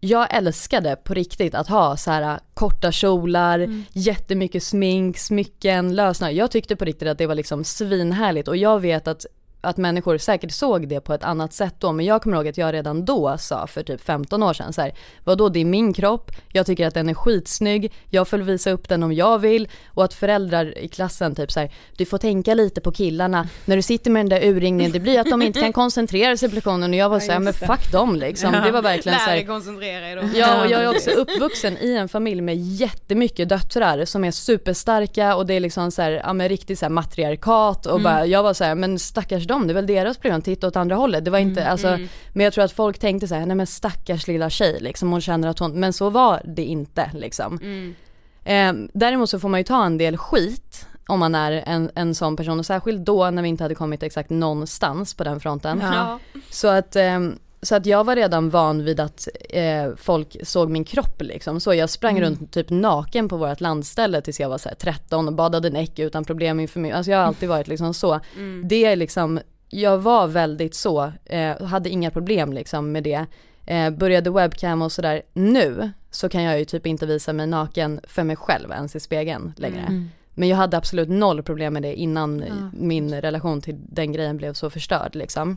Jag älskade på riktigt att ha så här korta kjolar, Mm. jättemycket smink, smycken, lösningar. Jag tyckte på riktigt att det var liksom svinhärligt och jag vet att att människor säkert såg det på ett annat sätt då, men jag kommer ihåg att jag redan då sa för typ 15 år sedan så här, vadå det är min kropp, jag tycker att den är skitsnygg, jag får visa upp den om jag vill. Och att föräldrar i klassen typ så här, du får tänka lite på killarna när du sitter med den där urringningen, det blir att de inte kan koncentrera sig på lektionen. Och jag var så här, men fuck dem liksom, det var verkligen så här, koncentrera er då. Ja, och jag är också uppvuxen i en familj med jättemycket döttrar som är superstarka och det är liksom så här, ja men riktigt så här matriarkat och bara, jag var så här, men stackars dem, det är väl deras problem, titta åt andra hållet. Det var inte, alltså, men jag tror att folk tänkte så här, nej men stackars lilla tjej liksom, hon känner att hon, men så var det inte liksom. Eh, däremot så får man ju ta en del skit om man är en, en sån person och särskilt då när vi inte hade kommit exakt någonstans på den fronten. Ja. Så att, ehm, så att jag var redan van vid att eh, folk såg min kropp liksom. Så jag sprang runt typ naken på vårt landställe tills jag var så här 13 och badade näck utan problem inför mig. Alltså jag har alltid varit liksom så. Det är liksom, jag var väldigt så, eh, hade inga problem liksom med det. Eh, började webcam och sådär. Nu så kan jag ju typ inte visa mig naken för mig själv ens i spegeln längre. Men jag hade absolut noll problem med det innan min relation till den grejen blev så förstörd liksom.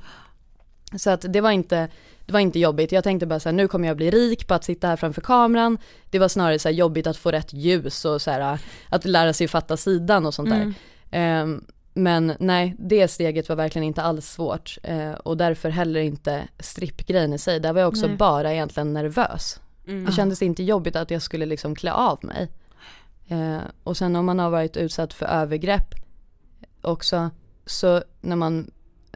Så att det var inte, det var inte jobbigt. Jag tänkte bara så här, nu kommer jag bli rik på att sitta här framför kameran. Det var snarare så jobbigt att få rätt ljus och så här, att lära sig fatta sidan och sånt där. Ehm, men nej, det steget var verkligen inte alls svårt. Eh, och därför heller inte strippgrejen i sig. Där var jag också bara egentligen nervös. Det kändes inte jobbigt att jag skulle liksom klä av mig. Eh, och sen om man har varit utsatt för övergrepp också, så när man,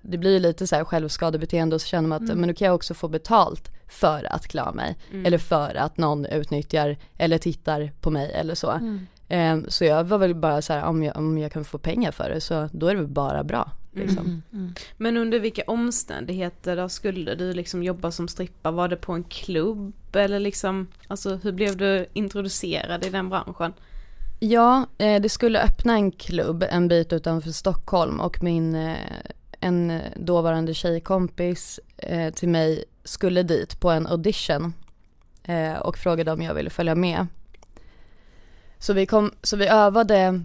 det blir ju lite så här självskadebeteende och så känner man att men då kan jag också få betalt för att klä av mig. Eller för att någon utnyttjar eller tittar på mig eller så. Eh, så jag var väl bara så här, om jag, om jag kan få pengar för det så då är det väl bara bra. Liksom. Men under vilka omständigheter då skulle du liksom jobba som strippa? Var det på en klubb eller liksom, alltså hur blev du introducerad i den branschen? Ja, eh, det skulle öppna en klubb en bit utanför Stockholm och min, eh, en dåvarande tjejkompis eh, till mig skulle dit på en audition eh, och frågade om jag ville följa med. Så vi, kom, så vi övade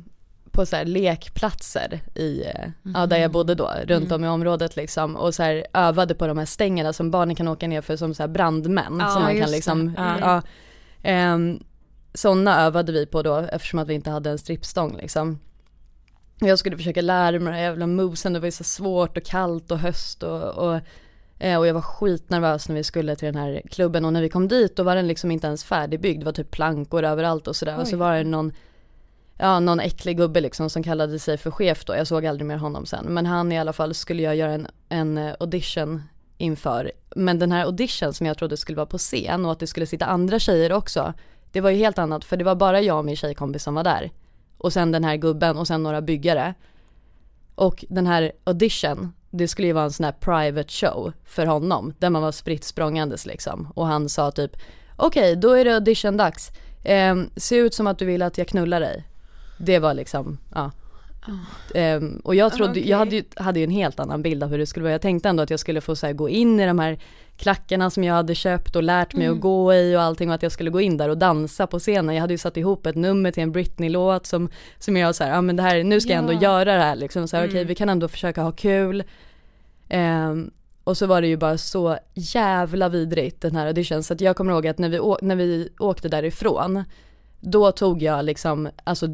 på så här lekplatser i, eh, ja, där jag bodde då, runt om i området liksom och så här övade på de här stängerna som barnen kan åka ner för som så brandmän. Ja, som man kan liksom, det. Ja. ja. Ehm, sådana övade vi på då eftersom att vi inte hade en strippstång liksom. Jag skulle försöka lära mig de här jävla movesen, det var ju så svårt och kallt och höst och, och, eh, och jag var skitnervös när vi skulle till den här klubben och när vi kom dit då var den liksom inte ens färdigbyggd, det var typ plankor överallt och sådär och så var det någon Ja, någon äcklig gubbe liksom som kallade sig för chef då, jag såg aldrig mer honom sen. Men han i alla fall skulle jag göra en, en eh, audition inför. Men den här audition som jag trodde skulle vara på scen och att det skulle sitta andra tjejer också. Det var ju helt annat för det var bara jag och min tjejkompis som var där. Och sen den här gubben och sen några byggare. Och den här audition, det skulle ju vara en sån här private show för honom. Där man var spritt språngandes liksom. Och han sa typ, okej då är det audition-dags. Ehm, se ut som att du vill att jag knullar dig. Det var liksom, ja. Ehm, och jag trodde, jag hade ju, hade ju en helt annan bild av hur det skulle vara. Jag tänkte ändå att jag skulle få så gå in i de här klackarna som jag hade köpt och lärt mig att gå i och allting och att jag skulle gå in där och dansa på scenen. Jag hade ju satt ihop ett nummer till en Britney-låt som, som jag så ja men det här, nu ska jag ändå göra det här liksom. Så här, okej vi kan ändå försöka ha kul. Ehm, och så var det ju bara så jävla vidrigt den här audition så att jag kommer ihåg att när vi, när vi åkte därifrån då tog jag liksom alltså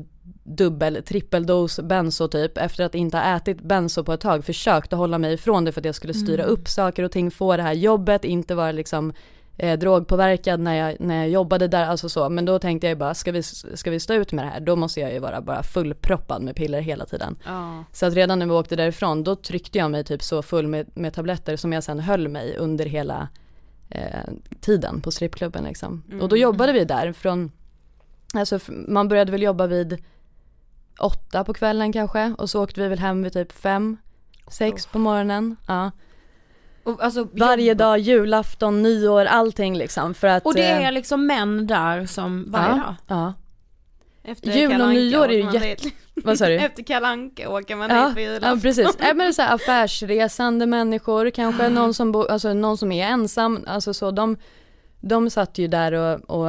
dubbel, trippeldos benzo typ efter att inte ha ätit benzo på ett tag försökte hålla mig ifrån det för att jag skulle styra upp saker och ting, få det här jobbet, inte vara liksom eh, drogpåverkad när jag, när jag jobbade där, alltså så. Men då tänkte jag ju bara, ska vi, ska vi stå ut med det här, då måste jag ju vara bara fullproppad med piller hela tiden. Ja. Så att redan när vi åkte därifrån, då tryckte jag mig typ så full med, med tabletter som jag sen höll mig under hela eh, tiden på strippklubben liksom. Och då jobbade vi där från Alltså man började väl jobba vid åtta på kvällen kanske och så åkte vi väl hem vid typ fem, sex på morgonen. Ja. Och, alltså, Varje jobba- dag, julafton, nyår, allting liksom för att Och det eh, är liksom män där som varje ja, dag? Ja, Efter Jul och nyår är ju jätte- vad sa du? Efter Kalle Anka åker man Ja, dit på julafton. ja precis, ja, men det är så här, affärsresande människor, kanske någon som, bo, alltså, någon som är ensam, alltså så de, de satt ju där och, och,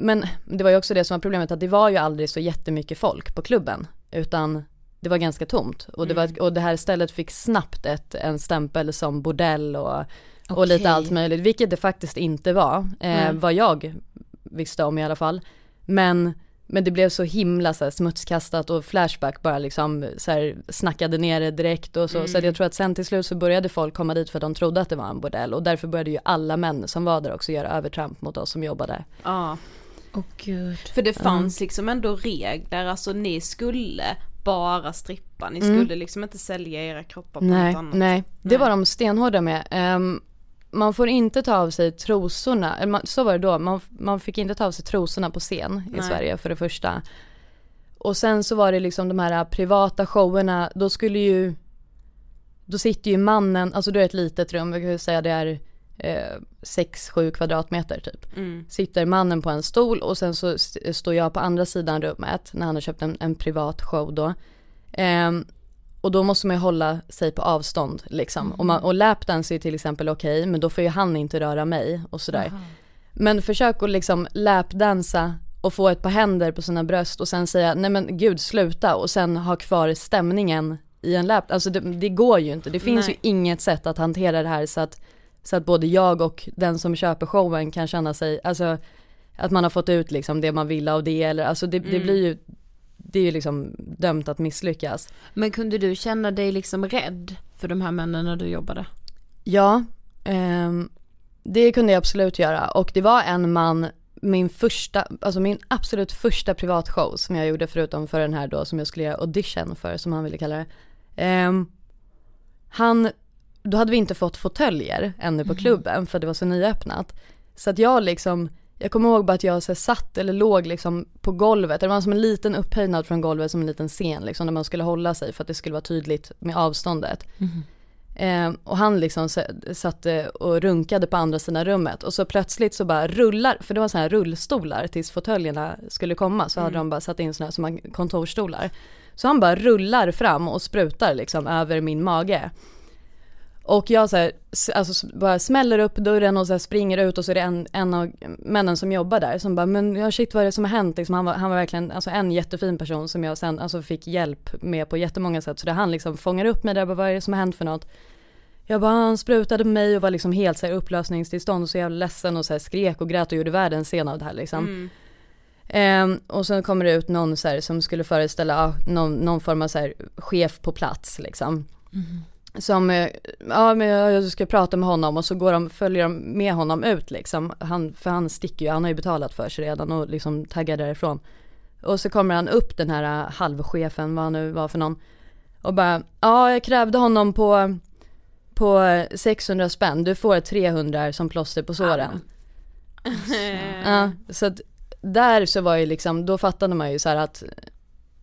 men det var ju också det som var problemet att det var ju aldrig så jättemycket folk på klubben, utan det var ganska tomt och det, var, och det här stället fick snabbt ett, en stämpel som bordell och, och lite allt möjligt, vilket det faktiskt inte var, eh, Nej. vad jag visste om i alla fall. Men, men det blev så himla så smutskastat och Flashback bara liksom så här, snackade ner det direkt och så. Så att jag tror att sen till slut så började folk komma dit för att de trodde att det var en bordell och därför började ju alla män som var där också göra övertramp mot oss som jobbade. Ja, Åh gud. för det fanns liksom ändå regler, alltså ni skulle bara strippa, ni Mm. skulle liksom inte sälja era kroppar på Nej, något annat. nej, det var de stenhårda med. Ehm, man får inte ta av sig trosorna, eller man, så var det då, man, man fick inte ta av sig trosorna på scen i Nej. Sverige för det första. Och sen så var det liksom de här privata showerna, då skulle ju, då sitter ju mannen, alltså det är ett litet rum, jag kan säga det är 6-7 kvadratmeter typ. Mm. Sitter mannen på en stol och sen så st- står jag på andra sidan rummet när han har köpt en, en privat show då. Ehm, och då måste man ju hålla sig på avstånd liksom. Och, man, och lapdance är till exempel okej, men då får ju han inte röra mig och sådär. Men försök att liksom lapdansa och få ett par händer på sina bröst och sen säga nej men gud sluta och sen ha kvar stämningen i en lap. Alltså det, det går ju inte. Det finns Nej. ju inget sätt att hantera det här så att, så att både jag och den som köper showen kan känna sig, alltså att man har fått ut liksom det man vill av det eller alltså det, det blir ju, det är ju liksom dömt att misslyckas. Men kunde du känna dig liksom rädd för de här männen när du jobbade? Ja, ehm, det kunde jag absolut göra och det var en man, min första, alltså min absolut första privatshow som jag gjorde förutom för den här då som jag skulle göra audition för som han ville kalla det. Ehm, han, då hade vi inte fått fåtöljer ännu på klubben för det var så nyöppnat. Så att jag liksom, jag kommer ihåg bara att jag så satt eller låg liksom på golvet, det var som en liten upphöjnad från golvet som en liten scen liksom där man skulle hålla sig för att det skulle vara tydligt med avståndet. Eh, och han liksom satt och runkade på andra sidan rummet och så plötsligt så bara rullar, för det var så här rullstolar tills fåtöljerna skulle komma så hade de bara satt in såna här som kontorstolar. Så han bara rullar fram och sprutar liksom över min mage. Och jag så här, alltså bara smäller upp dörren och så springer ut och så är det en, en av männen som jobbar där som bara, men ja shit vad är det som har hänt? Liksom, han, var, han var verkligen alltså en jättefin person som jag sen alltså, fick hjälp med på jättemånga sätt. Så det han liksom fångar upp mig där, bara, vad är det som har hänt för något? Jag bara, han sprutade mig och var liksom helt så här upplösningstillstånd och så jävla ledsen och så här skrek och grät och gjorde världens scen av det här liksom. Ehm, och sen kommer det ut någon så här som skulle föreställa ja, någon, någon form av så här chef på plats liksom. Som, eh, ja men jag ska prata med honom och så går de, följer de med honom ut liksom. Han, för han sticker ju, han har ju betalat för sig redan och liksom taggar därifrån. Och så kommer han upp den här eh, halvchefen, vad han nu var för någon. Och bara, ja jag krävde honom på, på 600 spänn, du får 300 som plåster på såren. Ja, så att där så var ju liksom, då fattade man ju så här att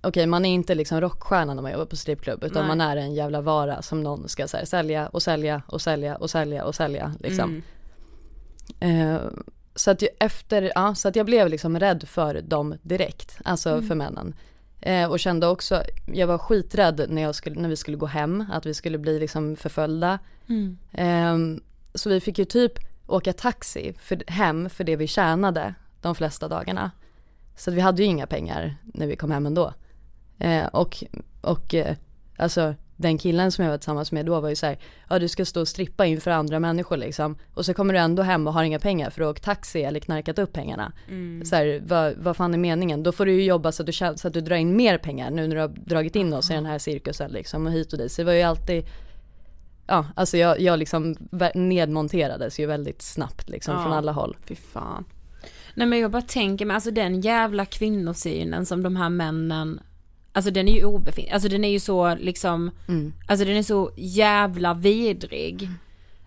okej man är inte liksom rockstjärna när man jobbar på strippklubb utan Nej. man är en jävla vara som någon ska här, sälja och sälja och sälja och sälja och sälja liksom. Eh, så att efter, ja så att jag blev liksom rädd för dem direkt, alltså för männen. Eh, och kände också, jag var skiträdd när, jag skulle, när vi skulle gå hem, att vi skulle bli liksom förföljda. Ehm, så vi fick ju typ åka taxi för, hem för det vi tjänade de flesta dagarna. Så vi hade ju inga pengar när vi kom hem ändå. Eh, och och eh, alltså den killen som jag var tillsammans med då var ju så här, ja du ska stå och strippa inför andra människor liksom. Och så kommer du ändå hem och har inga pengar för att åka taxi eller knarkat upp pengarna. Så här, vad, vad fan är meningen? Då får du ju jobba så att du, så att du drar in mer pengar nu när du har dragit in oss i den här cirkusen liksom och hit och dit. Så det var ju alltid Ja, alltså jag, jag liksom nedmonterades ju väldigt snabbt liksom Ja. från alla håll. Fy fan. Nej men jag bara tänker mig, alltså den jävla kvinnosynen som de här männen Alltså den är ju obefintlig, alltså den är ju så liksom, alltså den är så jävla vidrig.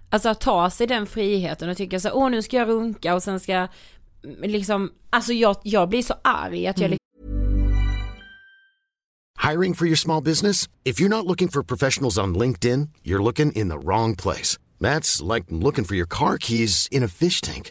Alltså att ta sig den friheten och tycka så åh nu ska jag runka och sen ska liksom, alltså jag, jag blir så arg att jag Mm. Hiring for your small business? If you're not looking for professionals on LinkedIn, you're looking in the wrong place. That's like looking for your car keys in a fish tank.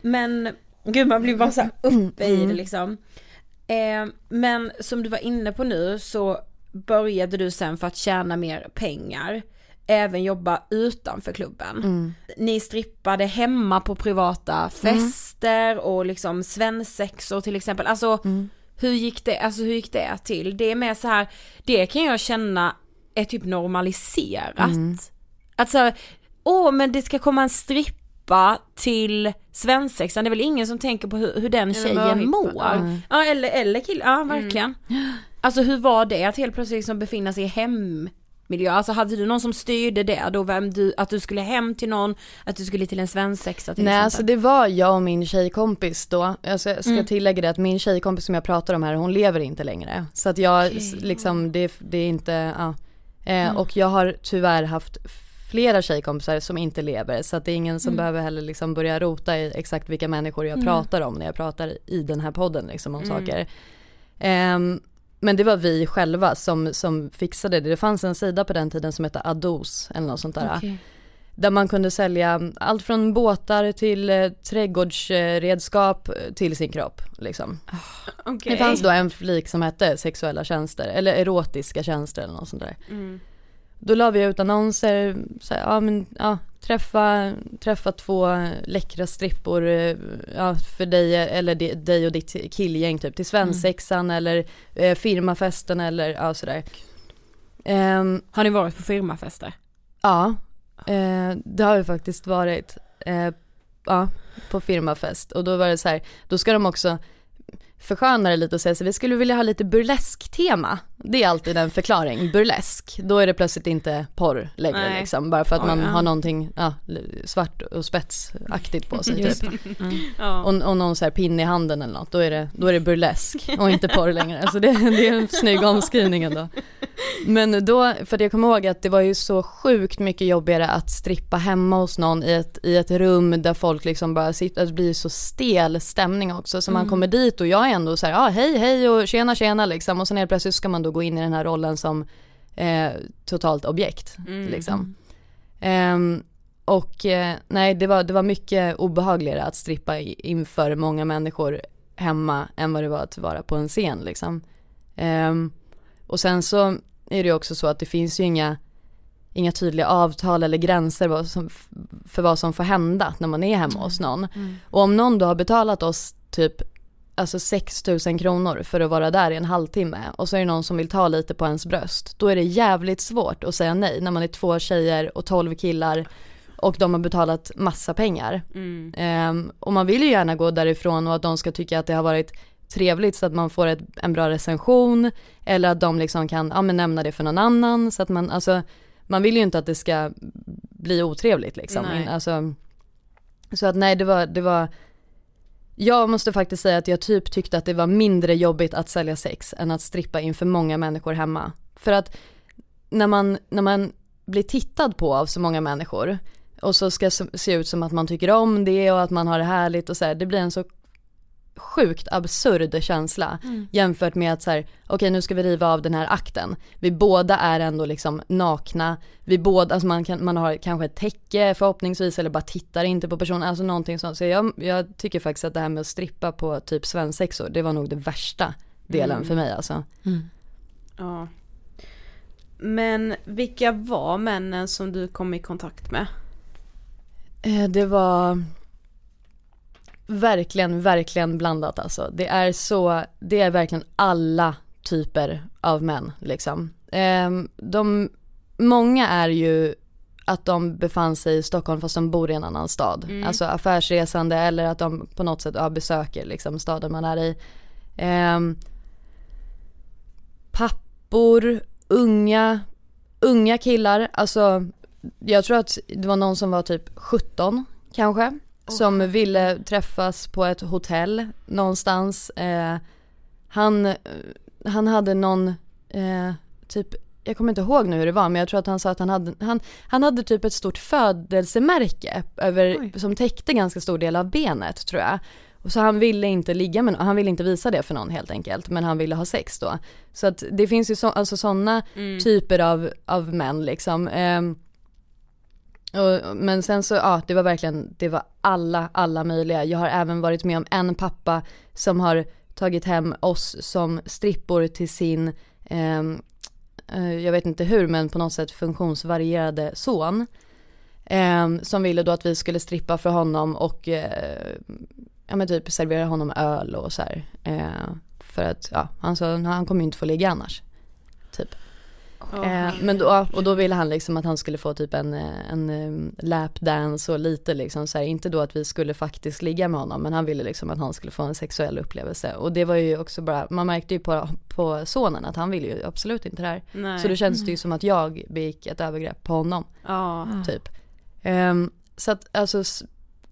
Men, gud man blir bara så uppe i Mm. det liksom. Eh, men som du var inne på nu så började du sen för att tjäna mer pengar även jobba utanför klubben. Mm. Ni strippade hemma på privata fester och liksom svensexor till exempel. Alltså Mm. hur gick det, alltså hur gick det till? Det är mer så här, det kan jag känna är typ normaliserat. Mm. Att så åh men det ska komma en strippa till svensexan, det är väl ingen som tänker på hur, hur den tjejen mår. Ja eller, eller kill, ja verkligen. Alltså hur var det att helt plötsligt liksom befinna sig i hemmiljö? Alltså hade du någon som styrde det då? Vem du, att du skulle hem till någon, att du skulle till en svensexa till Nej exempel? alltså det var jag och min tjejkompis då. Jag ska, ska tillägga det att min tjejkompis som jag pratar om här, hon lever inte längre. Så att jag, s- liksom, det, det är inte, ja. Eh, Och jag har tyvärr haft flera tjejkompisar som inte lever. Så att det är ingen som behöver heller liksom börja rota i exakt vilka människor jag pratar om när jag pratar i den här podden liksom om saker. Ehm, men det var vi själva som, som fixade det. Det fanns en sida på den tiden som hette Ados eller något sånt där. Okej. Där man kunde sälja allt från båtar till eh, trädgårdsredskap eh, till sin kropp. Liksom. Okej. Det fanns då en flik som hette sexuella tjänster eller erotiska tjänster eller något sånt där. Då la vi ut annonser, så här, ja men ja, träffa, träffa två läckra strippor eh, ja, för dig eller di- dig och ditt killgäng typ till svensexan eller eh, firmafesten eller ja sådär. Ehm, Har ni varit på firmafester? Ja, eh, det har ju faktiskt varit. Eh, ja, på firmafest. Och då var det så här, då ska de också försköna det lite och säga så vi skulle vilja ha lite burlesk-tema. Det är alltid en förklaring, burlesk. Då är det plötsligt inte porr längre Nej. liksom, bara för att Oj, man ja. har någonting ja, svart och spetsaktigt på sig typ. Ja. Och, och någon så här pinne i handen eller något, då är det, då är det burlesk och inte porr längre. Alltså det, det är en snygg omskrivning ändå. Men då, för att jag kommer ihåg att det var ju så sjukt mycket jobbigare att strippa hemma hos någon i ett, i ett rum där folk liksom bara sitter, det blir så stel stämning också. Så man kommer dit och jag är ändå så här, ja ah, hej hej och tjena tjena liksom. Och sen helt plötsligt ska man då gå in i den här rollen som eh, totalt objekt liksom. Ehm, och eh, nej, det var, det var mycket obehagligare att strippa i- inför många människor hemma än vad det var att vara på en scen liksom. Ehm, och sen så är det också så att det finns ju inga, inga tydliga avtal eller gränser för vad som får hända när man är hemma hos någon. Och om någon då har betalat oss typ alltså 6 000 kronor för att vara där i en halvtimme och så är det någon som vill ta lite på ens bröst. Då är det jävligt svårt att säga nej när man är två tjejer och 12 killar och de har betalat massa pengar. Ehm, och man vill ju gärna gå därifrån och att de ska tycka att det har varit trevligt så att man får ett, en bra recension eller att de liksom kan ja, men nämna det för någon annan så att man, alltså man vill ju inte att det ska bli otrevligt liksom. Nej. Alltså, så att nej det var, det var jag måste faktiskt säga att jag typ tyckte att det var mindre jobbigt att sälja sex än att strippa inför många människor hemma. För att när man, när man blir tittad på av så många människor och så ska se ut som att man tycker om det och att man har det härligt och så här, det blir en så sjukt absurd känsla mm. jämfört med att så här, okej okay, nu ska vi riva av den här akten. Vi båda är ändå liksom nakna, vi båda, alltså man, kan, man har kanske ett täcke förhoppningsvis eller bara tittar inte på personen, alltså någonting sånt. Så jag, jag tycker faktiskt att det här med att strippa på typ svensexor, det var nog det värsta delen mm. för mig alltså. Mm. Ja. Men vilka var männen som du kom i kontakt med? Eh, det var verkligen, verkligen blandat alltså. Det är så, det är verkligen alla typer av män liksom. Ehm, de, många är ju att de befann sig i Stockholm fast de bor i en annan stad. Mm. Alltså affärsresande eller att de på något sätt ja, besöker liksom staden man är i. Um, pappor, unga, unga killar, alltså jag tror att det var någon som var typ 17 kanske som ville träffas på ett hotell någonstans. Eh, han, han hade någon, eh, typ, jag kommer inte ihåg nu hur det var men jag tror att han sa att han hade, han, han hade typ ett stort födelsemärke över, som täckte ganska stor del av benet tror jag. Och så han ville inte ligga med han ville inte visa det för någon helt enkelt, men han ville ha sex då. Så att det finns ju så, alltså sådana mm. typer av, av män liksom. Eh, och, men sen så, ja det var verkligen, det var alla, alla möjliga. Jag har även varit med om en pappa som har tagit hem oss som strippor till sin, ehm, eh, jag vet inte hur men på något sätt funktionsvarierade son. Eh, som ville då att vi skulle strippa för honom och eh, ja men typ servera honom öl och så här. Eh, för att ja, han sa han kommer ju inte få ligga annars. Typ. Eh, men då, och då ville han liksom att han skulle få typ en, eh, en, en eh, lapdance och lite liksom så här, inte då att vi skulle faktiskt ligga med honom men han ville liksom att han skulle få en sexuell upplevelse och det var ju också bara, man märkte ju på, på sonen att han ville ju absolut inte det här. Nej. Så då kändes det ju mm. som att jag begick ett övergrepp på honom. Ja. Typ. Um, så att alltså,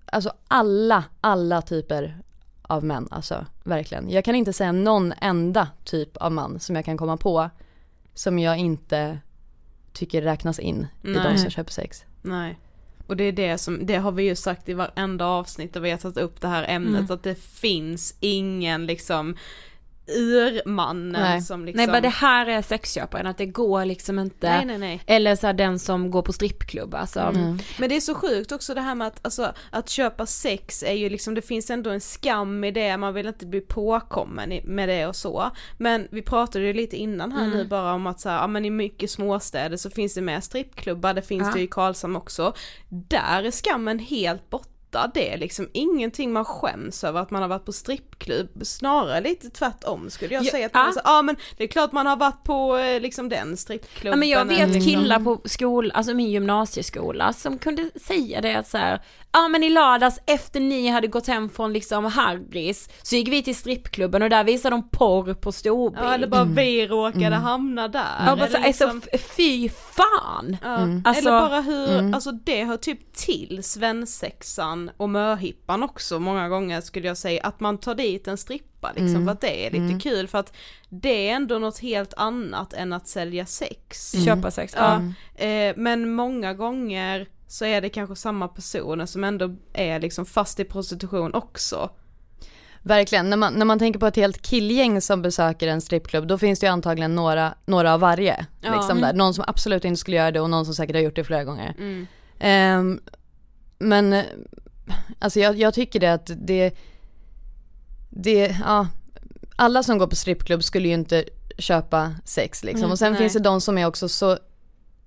alltså alla, alla typer av män, alltså verkligen. Jag kan inte säga någon enda typ av man som jag kan komma på som jag inte tycker räknas in Nej. i de som köper sex. Nej. Och det är det som, det har vi ju sagt i varenda avsnitt där vi har tagit upp det här ämnet, mm. att det finns ingen liksom urmannen nej. som liksom Nej bara det här är sexköparen, att det går liksom inte nej, nej, nej. Eller så den som går på strippklubb alltså. Mm. Men det är så sjukt också det här med att, alltså, att köpa sex är ju liksom, det finns ändå en skam i det, man vill inte bli påkommen med det och så. Men vi pratade ju lite innan här mm. nu bara om att så här, ja men i mycket småstäder så finns det med strippklubbar, det finns ja. det i Karlshamn också. Där är skammen helt borta ofta det liksom ingenting man skäms över att man har varit på strippklubb, snarare lite tvärtom skulle jag ja, säga. Att man ja. ah, men det är klart man har varit på eh, liksom den strippklubben. Ja, men jag vet liksom. killar på skola, alltså min gymnasieskola som kunde säga det att så här, ja men i lördags efter ni hade gått hem från liksom Harrys så gick vi till strippklubben och där visade de porr på storbild. Ja eller bara mm. vi råkade mm. hamna där. Ja bara så, liksom... alltså, fy fan! Ja. Mm. Alltså, eller bara hur, mm. alltså det hör typ till svensexan och möhippan också många gånger skulle jag säga, att man tar dit en strippa liksom mm. för att det är lite mm. kul för att det är ändå något helt annat än att sälja sex. Köpa sex. Ja. Eh, men många gånger så är det kanske samma personer som ändå är liksom fast i prostitution också. Verkligen, när man, när man tänker på ett helt killgäng som besöker en strippklubb då finns det ju antagligen några, några av varje. Ja. Liksom där. Någon som absolut inte skulle göra det och någon som säkert har gjort det flera gånger. Mm. Um, men alltså jag, jag, tycker det att det, det, ja, alla som går på strippklubb skulle ju inte köpa sex liksom. Mm, och sen nej. finns det de som är också så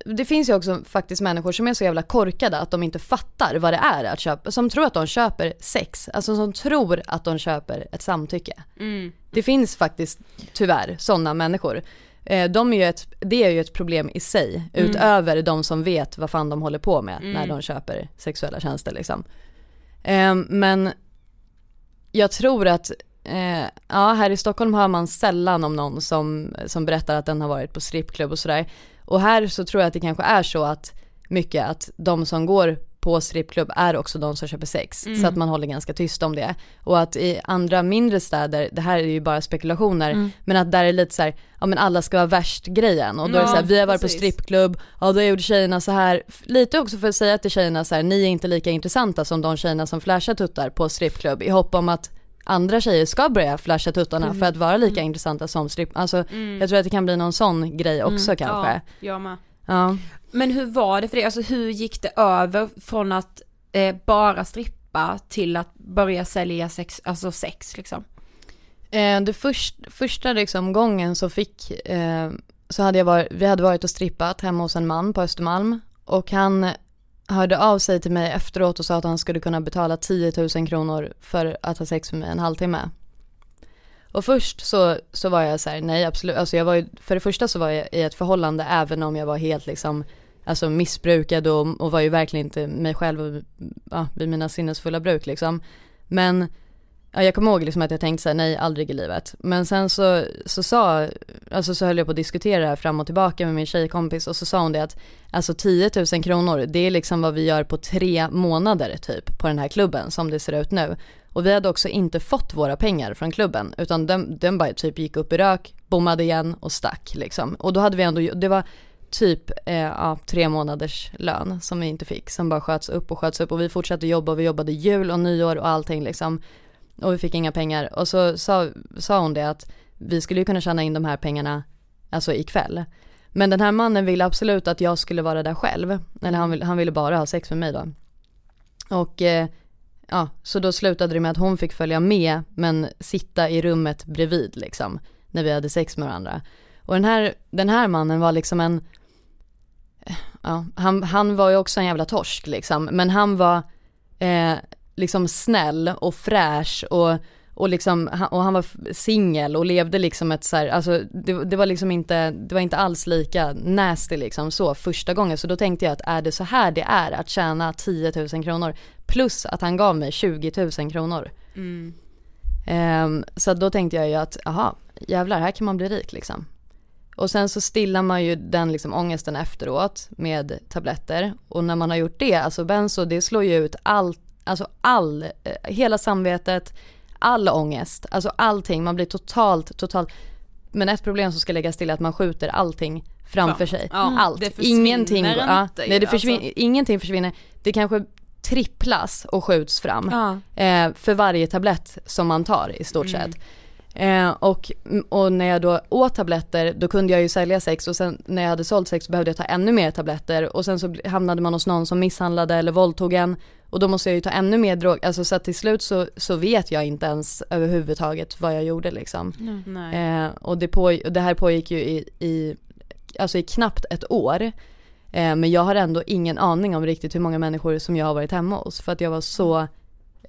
det finns ju också faktiskt människor som är så jävla korkade att de inte fattar vad det är att köpa, som tror att de köper sex, alltså som tror att de köper ett samtycke. Mm. Det finns faktiskt tyvärr sådana människor. Eh, de är ju ett, det är ju ett problem i sig, mm. utöver de som vet vad fan de håller på med mm. när de köper sexuella tjänster liksom. Eh, men jag tror att Eh, ja, här i Stockholm hör man sällan om någon som, som berättar att den har varit på strippklubb och sådär. Och här så tror jag att det kanske är så att mycket att de som går på strippklubb är också de som köper sex. Mm. Så att man håller ganska tyst om det. Och att i andra mindre städer, det här är ju bara spekulationer, Mm. men att där är lite så här, ja men alla ska vara värst grejen. Och då är det Ja, så här, vi har varit precis. på strippklubb, ja då gjorde tjejerna så här. Lite också för att säga till tjejerna så här, ni är inte lika intressanta som de tjejerna som flashar tuttar på strippklubb. I hopp om att andra tjejer ska börja flasha tuttarna för att vara lika intressanta som stripp. Alltså jag tror att det kan bli någon sån grej också kanske. Ja, jag med. Ja. Men hur var det för dig, alltså hur gick det över från att eh, bara strippa till att börja sälja sex, alltså sex liksom? Eh, det först, första liksom gången så fick, eh, så hade jag varit, vi hade varit och strippat hemma hos en man på Östermalm och han hörde av sig till mig efteråt och sa att han skulle kunna betala 10 000 kronor för att ha sex med mig en halvtimme. Och först så, så var jag så här, nej absolut, alltså jag var ju, för det första så var jag i ett förhållande även om jag var helt liksom, alltså missbrukad och, och var ju verkligen inte mig själv ja, vid mina sinnesfulla bruk liksom. Men Ja, jag kommer ihåg liksom att jag tänkte såhär, nej aldrig i livet. Men sen så, så sa, alltså så höll jag på att diskutera det här fram och tillbaka med min tjejkompis och så sa hon det att alltså 10 000 kronor, det är liksom vad vi gör på tre månader typ på den här klubben som det ser ut nu. Och vi hade också inte fått våra pengar från klubben utan den, den bara typ gick upp i rök, bommade igen och stack liksom. Och då hade vi ändå, det var typ eh, ja, tre månaders lön som vi inte fick som bara sköts upp och sköts upp och vi fortsatte jobba och vi jobbade jul och nyår och allting liksom och vi fick inga pengar och så sa, sa hon det att vi skulle ju kunna tjäna in de här pengarna alltså ikväll. Men den här mannen ville absolut att jag skulle vara där själv. Eller han, vill, han ville bara ha sex med mig då. Och eh, ja, så då slutade det med att hon fick följa med men sitta i rummet bredvid liksom. När vi hade sex med varandra. Och den här, den här mannen var liksom en, ja, han, han var ju också en jävla torsk liksom. Men han var eh, liksom snäll och fräsch och, och liksom, och han var singel och levde liksom ett så här, alltså det, det var liksom inte, det var inte alls lika nasty liksom så första gången. Så då tänkte jag att är det så här det är att tjäna 10 000 kronor plus att han gav mig 20 000 kronor. Ehm, så då tänkte jag ju att, aha, jävlar här kan man bli rik liksom. Och sen så stillar man ju den liksom ångesten efteråt med tabletter. Och när man har gjort det, alltså benzo det slår ju ut allt, alltså all, eh, hela samvetet, all ångest, alltså allting. Man blir totalt, totalt, men ett problem som ska läggas till är att man skjuter allting framför Framåt. sig. Ja, Allt. ingenting, inte ja, nej, det försvinner, alltså. ingenting försvinner. Det kanske tripplas och skjuts fram Ja. eh, för varje tablett som man tar i stort Mm. sett. Eh, och, och när jag då åt tabletter då kunde jag ju sälja sex och sen när jag hade sålt sex så behövde jag ta ännu mer tabletter och sen så hamnade man hos någon som misshandlade eller våldtog en och då måste jag ju ta ännu mer drog, alltså så att till slut så, så vet jag inte ens överhuvudtaget vad jag gjorde liksom. Nej. Eh, och det, på, och det här pågick ju i, i, alltså i knappt ett år. Eh, men jag har ändå ingen aning om riktigt hur många människor som jag har varit hemma hos för att jag var så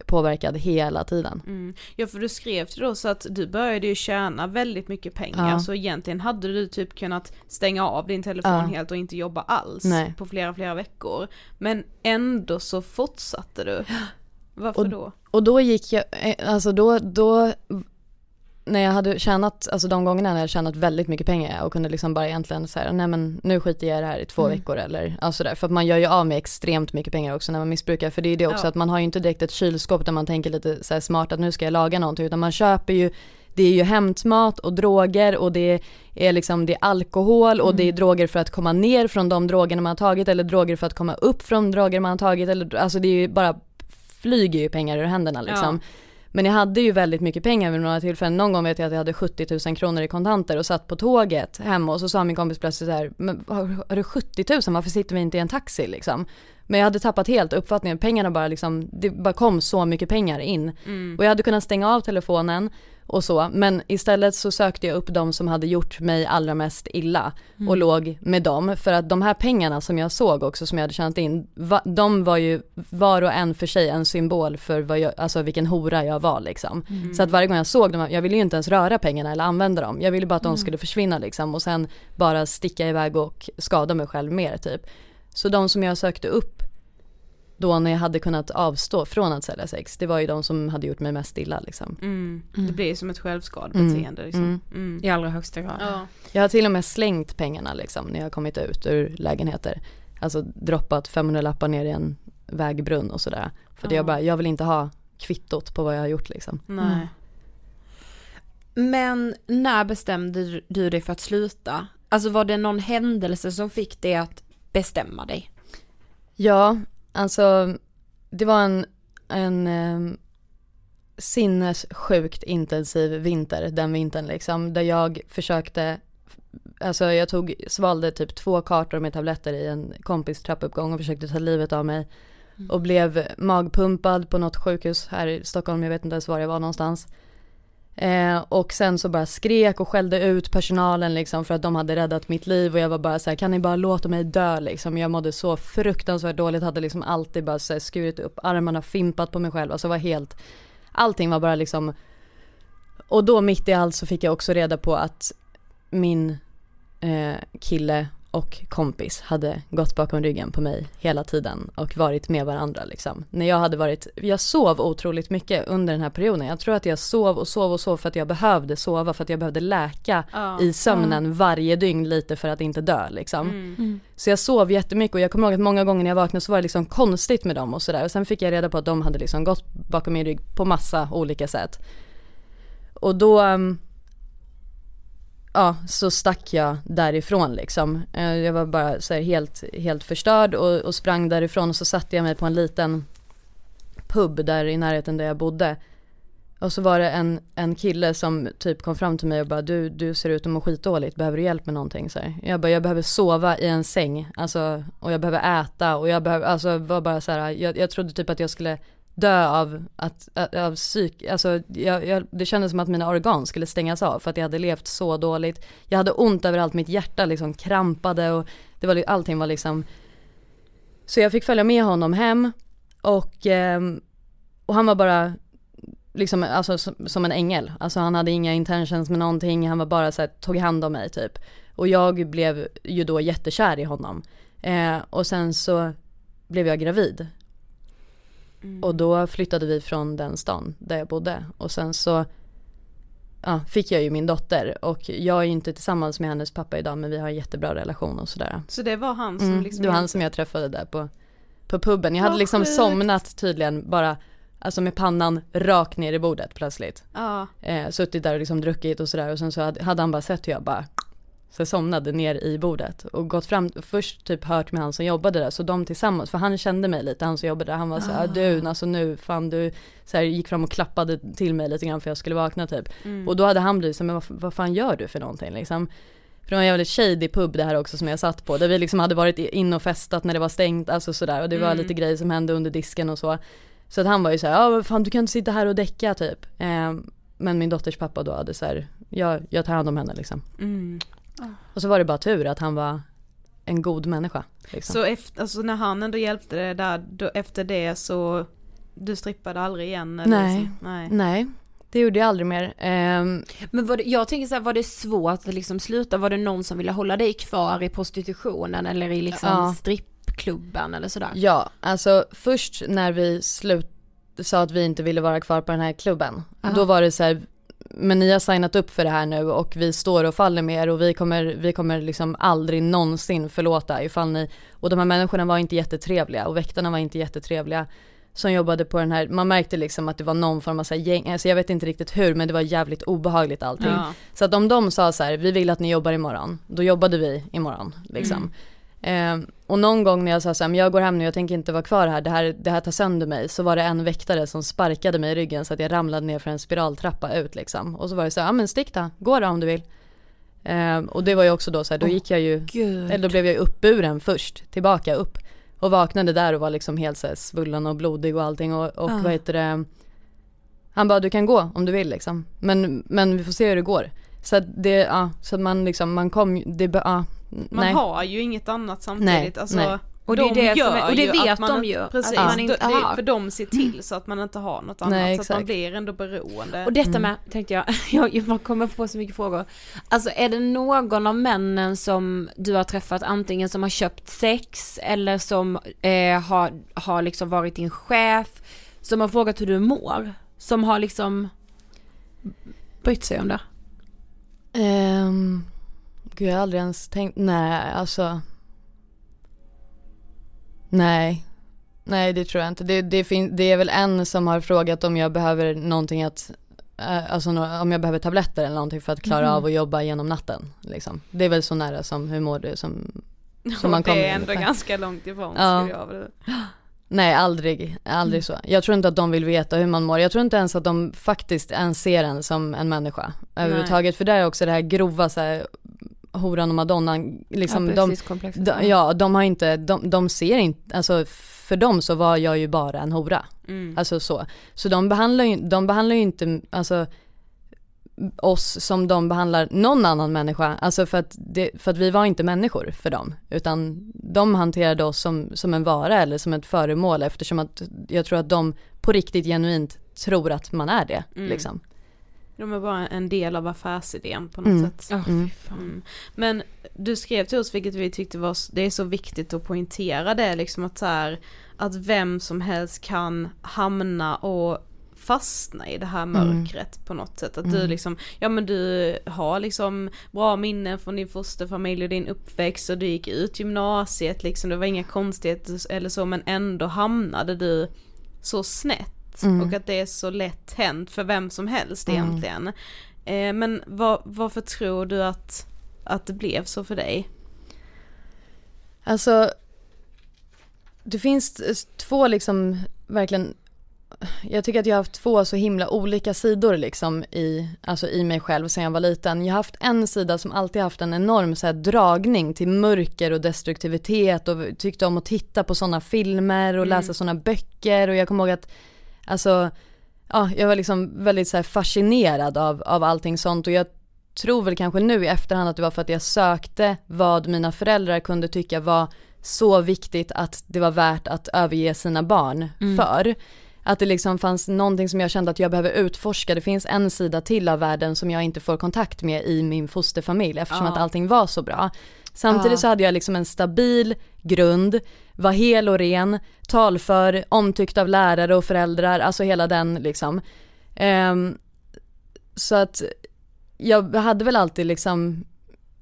påverkad hela tiden. Mm. Ja för du skrev till då så att du började ju tjäna väldigt mycket pengar Ja. så egentligen hade du typ kunnat stänga av din telefon Ja. helt och inte jobba alls Nej. på flera flera veckor. Men ändå så fortsatte du. Varför Och- då? Och då gick jag, eh, alltså då, då när jag hade tjänat, alltså de gångerna när jag hade tjänat väldigt mycket pengar och kunde liksom bara egentligen säga nej men nu skiter jag i det här i två Mm. veckor eller alltså där. För att man gör ju av med extremt mycket pengar också när man missbrukar. För det är det också Ja. att man har ju inte direkt ett kylskåp där man tänker lite så smart att nu ska jag laga någonting utan man köper ju det är ju hämtmat och droger och det är liksom det är alkohol och det är droger för att komma ner från de drogerna man har tagit eller droger för att komma upp från droger man har tagit eller alltså det är ju bara flyger ju pengar ur händerna liksom. Men jag hade ju väldigt mycket pengar vid några tillfällen. Någon gång vet jag att jag hade 70 000 kronor i kontanter och satt på tåget hemma och så sa min kompis plötsligt så här, men har, har du 70 000, varför sitter vi inte i en taxi liksom? Men jag hade tappat helt uppfattningen, pengarna bara liksom, det bara kom så mycket pengar in. Och jag hade kunnat stänga av telefonen och så, men istället så sökte jag upp de som hade gjort mig allra mest illa och låg med dem. För att de här pengarna som jag såg också som jag hade tjänat in, va, de var ju var och en för sig en symbol för vad jag, alltså vilken hora jag var liksom. Så att varje gång jag såg dem, jag ville ju inte ens röra pengarna eller använda dem. Jag ville bara att de skulle försvinna liksom och sen bara sticka iväg och skada mig själv mer typ. Så de som jag sökte upp då när jag hade kunnat avstå från att sälja sex, det var ju de som hade gjort mig mest illa liksom. Mm. Det blir som ett självskadebeteende liksom. Mm. Mm. I allra högsta grad. Ja. Jag har till och med slängt pengarna liksom när jag har kommit ut ur lägenheter. Alltså droppat 500 lappar ner i en vägbrunn och sådär. För Ja. jag bara, jag vill inte ha kvittot på vad jag har gjort liksom. Nej. Men när bestämde du dig för att sluta? Alltså var det någon händelse som fick dig att bestämma dig? Ja, alltså det var en, en eh, sinnessjukt intensiv vinter den vintern liksom. Där jag försökte, alltså jag tog, svalde typ två kartor med tabletter i en kompis trappuppgång och försökte ta livet av mig. Och blev magpumpad på något sjukhus här i Stockholm, jag vet inte ens var jag var någonstans. Eh, och sen så bara skrek och skällde ut personalen liksom för att de hade räddat mitt liv och jag var bara så här, kan ni bara låta mig dö liksom. Jag mådde så fruktansvärt dåligt, hade liksom alltid bara så här skurit upp armarna, fimpat på mig själv, alltså var helt, allting var bara liksom, och då mitt i allt så fick jag också reda på att min eh, kille och kompis hade gått bakom ryggen på mig hela tiden och varit med varandra liksom. När jag hade varit, jag sov otroligt mycket under den här perioden. Jag tror att jag sov och sov och sov för att jag behövde sova, för att jag behövde läka Ja. i sömnen varje dygn lite för att inte dö liksom. Mm. Så jag sov jättemycket och jag kommer ihåg att många gånger när jag vaknade så var det liksom konstigt med dem och sådär. Och sen fick jag reda på att de hade liksom gått bakom min rygg på massa olika sätt. Och då, um, ja så stack jag därifrån liksom. Eh, jag var bara så här helt, helt förstörd och, och sprang därifrån och så satte jag mig på en liten pub där i närheten där jag bodde. Och så var det en, en kille som typ kom fram till mig och bara du, du ser ut att må skitdåligt, behöver du hjälp med någonting? Så här. Jag bara, jag behöver sova i en säng, alltså, och jag behöver äta och jag behöver, alltså var bara så här, jag, jag trodde typ att jag skulle dö av, att, av psyk, alltså jag, jag, det kändes som att mina organ skulle stängas av för att jag hade levt så dåligt. Jag hade ont överallt, mitt hjärta liksom krampade och det var, allting var liksom Så jag fick följa med honom hem och, ehm, och han var bara liksom, alltså som, som en ängel. Alltså han hade inga intentions med någonting, han var bara så här, tog hand om mig typ. Och jag blev ju då jättekär i honom. Eh, och sen så blev jag gravid. Och då flyttade vi från den stan där jag bodde. Och sen så ja, fick jag ju min dotter. Och jag är ju inte tillsammans med hennes pappa idag men vi har en jättebra relation och sådär. Så det var han som Mm, liksom det var han som jag träffade där på, på puben. Jag hade liksom sjukt. somnat tydligen bara, alltså med pannan rakt ner i bordet plötsligt. Ja, Eh, suttit där och liksom druckit och sådär och sen så hade, hade han bara sett hur jag bara så jag somnade ner i bordet och gått fram, först typ hört med han som jobbade där, så de tillsammans, för han kände mig lite, han som jobbade där, han var så här, du, alltså nu, fan du, så här, gick fram och klappade till mig lite grann för jag skulle vakna typ. Och då hade han blivit så här, men vad, vad fan gör du för någonting liksom? För det var en jävligt shady pub det här också som jag satt på, där vi liksom hade varit in och festat när det var stängt, alltså sådär, och det var lite grejer som hände under disken och så. Så att han var ju såhär, ja vad fan du kan inte sitta här och däcka typ. Eh, men min dotters pappa då hade såhär, jag, jag tar hand om henne liksom. mm. Och så var det bara tur att han var en god människa. Liksom. Så efter, alltså när han ändå hjälpte dig där, då, efter det så du strippade aldrig igen? Eller Nej. Så, nej. Nej, det gjorde jag aldrig mer. Ehm, Men var det, jag tänker så här, var det svårt att liksom sluta? Var det någon som ville hålla dig kvar i prostitutionen eller i liksom Ja. strippklubben eller sådär? ja, alltså först när vi slut sa att vi inte ville vara kvar på den här klubben, Aha. då var det så här, men ni har signat upp för det här nu och vi står och faller med er och vi kommer, vi kommer liksom aldrig någonsin förlåta ifall ni, och de här människorna var inte jättetrevliga och väktarna var inte jättetrevliga som jobbade på den här, man märkte liksom att det var någon form av så här gäng, alltså jag vet inte riktigt hur men det var jävligt obehagligt allting. Ja. Så att om de sa så här, vi vill att ni jobbar imorgon, då jobbade vi imorgon liksom. Eh, och någon gång när jag sa så här, jag går hem nu, jag tänker inte vara kvar här, det här, det här tar sönder mig. Så var det en väktare som sparkade mig i ryggen så att jag ramlade ner för en spiraltrappa ut liksom. Och så var det så här, ja men stick då, gå då om du vill. Eh, och det var ju också då så här, då gick jag ju, Gud. eller då blev jag uppburen först, tillbaka upp. Och vaknade där och var liksom helt så här svullen och blodig och allting och, och Ah. vad heter det Han bara du kan gå om du vill liksom Men, men vi får se hur det går Så att det, ja, så att man liksom, man kom, det, ja, Man nej. har ju inget annat samtidigt. Nej, alltså, nej. Och det är de det gör är- och det vet att man de ju, att Precis, man det- inte det, har. för de ser till så att man inte har något annat. Nej, så att man blir ändå beroende. Och detta med, tänkte jag, jag, man kommer få så mycket frågor. Alltså är det någon av männen som du har träffat antingen som har köpt sex eller som eh, har, har liksom varit din chef, som har frågat hur du mår? Som har liksom brytt sig om det? Um, gud jag har aldrig ens tänkt, nej alltså Nej, Nej det tror jag inte. Det, det, fin- det är väl en som har frågat om jag behöver någonting att, eh, alltså om jag behöver tabletter eller någonting för att klara Mhm. av att jobba genom natten. Liksom. Det är väl så nära som hur mår du som, som man kommer det är ändå ungefär. ganska långt ifrån Ja. skulle jag vilja Nej aldrig, aldrig Mm. så. Jag tror inte att de vill veta hur man mår. Jag tror inte ens att de faktiskt ens ser en som en människa överhuvudtaget. För där är också det här grova så här, horan och madonnan, liksom ja, de, precis, komplexet. de, ja de har inte, de, de ser inte, alltså för dem så var jag ju bara en hora. Mm. Alltså så. Så de behandlar ju, de behandlar ju inte, alltså oss som de behandlar någon annan människa, alltså för att, det, för att vi var inte människor för dem, utan de hanterade oss som, som en vara eller som ett föremål eftersom att jag tror att de på riktigt genuint tror att man är det Mm. liksom. De är bara en del av affärsidén på något Mm. sätt. Fy Mm. fan. Mm. Men du skrev till oss, vilket vi tyckte var, det är så viktigt att poängtera det, liksom att så här, att vem som helst kan hamna och fastna i det här mörkret på något sätt. Att du liksom, ja men du har liksom bra minnen från din fosterfamilj och din uppväxt och du gick ut gymnasiet liksom, det var inga konstigheter eller så men ändå hamnade du så snett och att det är så lätt hänt för vem som helst egentligen. Eh, men vad, varför tror du att, att det blev så för dig? Alltså, det finns två liksom verkligen, jag tycker att jag har haft två så himla olika sidor liksom i, alltså i mig själv sedan jag var liten. Jag har haft en sida som alltid haft en enorm så här, dragning till mörker och destruktivitet och tyckte om att titta på sådana filmer och läsa sådana böcker och jag kommer ihåg att, alltså, ja, jag var liksom väldigt så fascinerad av, av allting sånt och jag tror väl kanske nu i efterhand att det var för att jag sökte vad mina föräldrar kunde tycka var så viktigt att det var värt att överge sina barn för. Att det liksom fanns någonting som jag kände att jag behöver utforska. Det finns en sida till av världen som jag inte får kontakt med i min fosterfamilj eftersom Ja. att allting var så bra. Samtidigt så hade jag liksom en stabil grund, var hel och ren, talför, omtyckt av lärare och föräldrar, alltså hela den liksom. Ehm, så att jag hade väl alltid liksom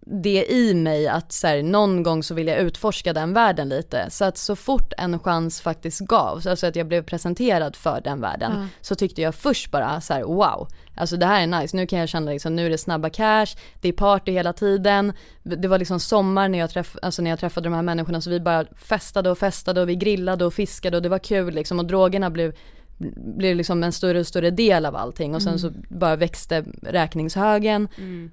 det i mig att så här, någon gång så vill jag utforska den världen lite. Så att så fort en chans faktiskt gavs, alltså att jag blev presenterad för den världen, så tyckte jag först bara så här: wow, alltså det här är nice, nu kan jag känna liksom, nu är det snabba cash, det är party hela tiden, det var liksom sommar när jag, träff, alltså när jag träffade de här människorna så vi bara festade och festade och vi grillade och fiskade och det var kul liksom. Och drogerna blev blev liksom en större och större del av allting. Och sen så bara växte räkningshögen.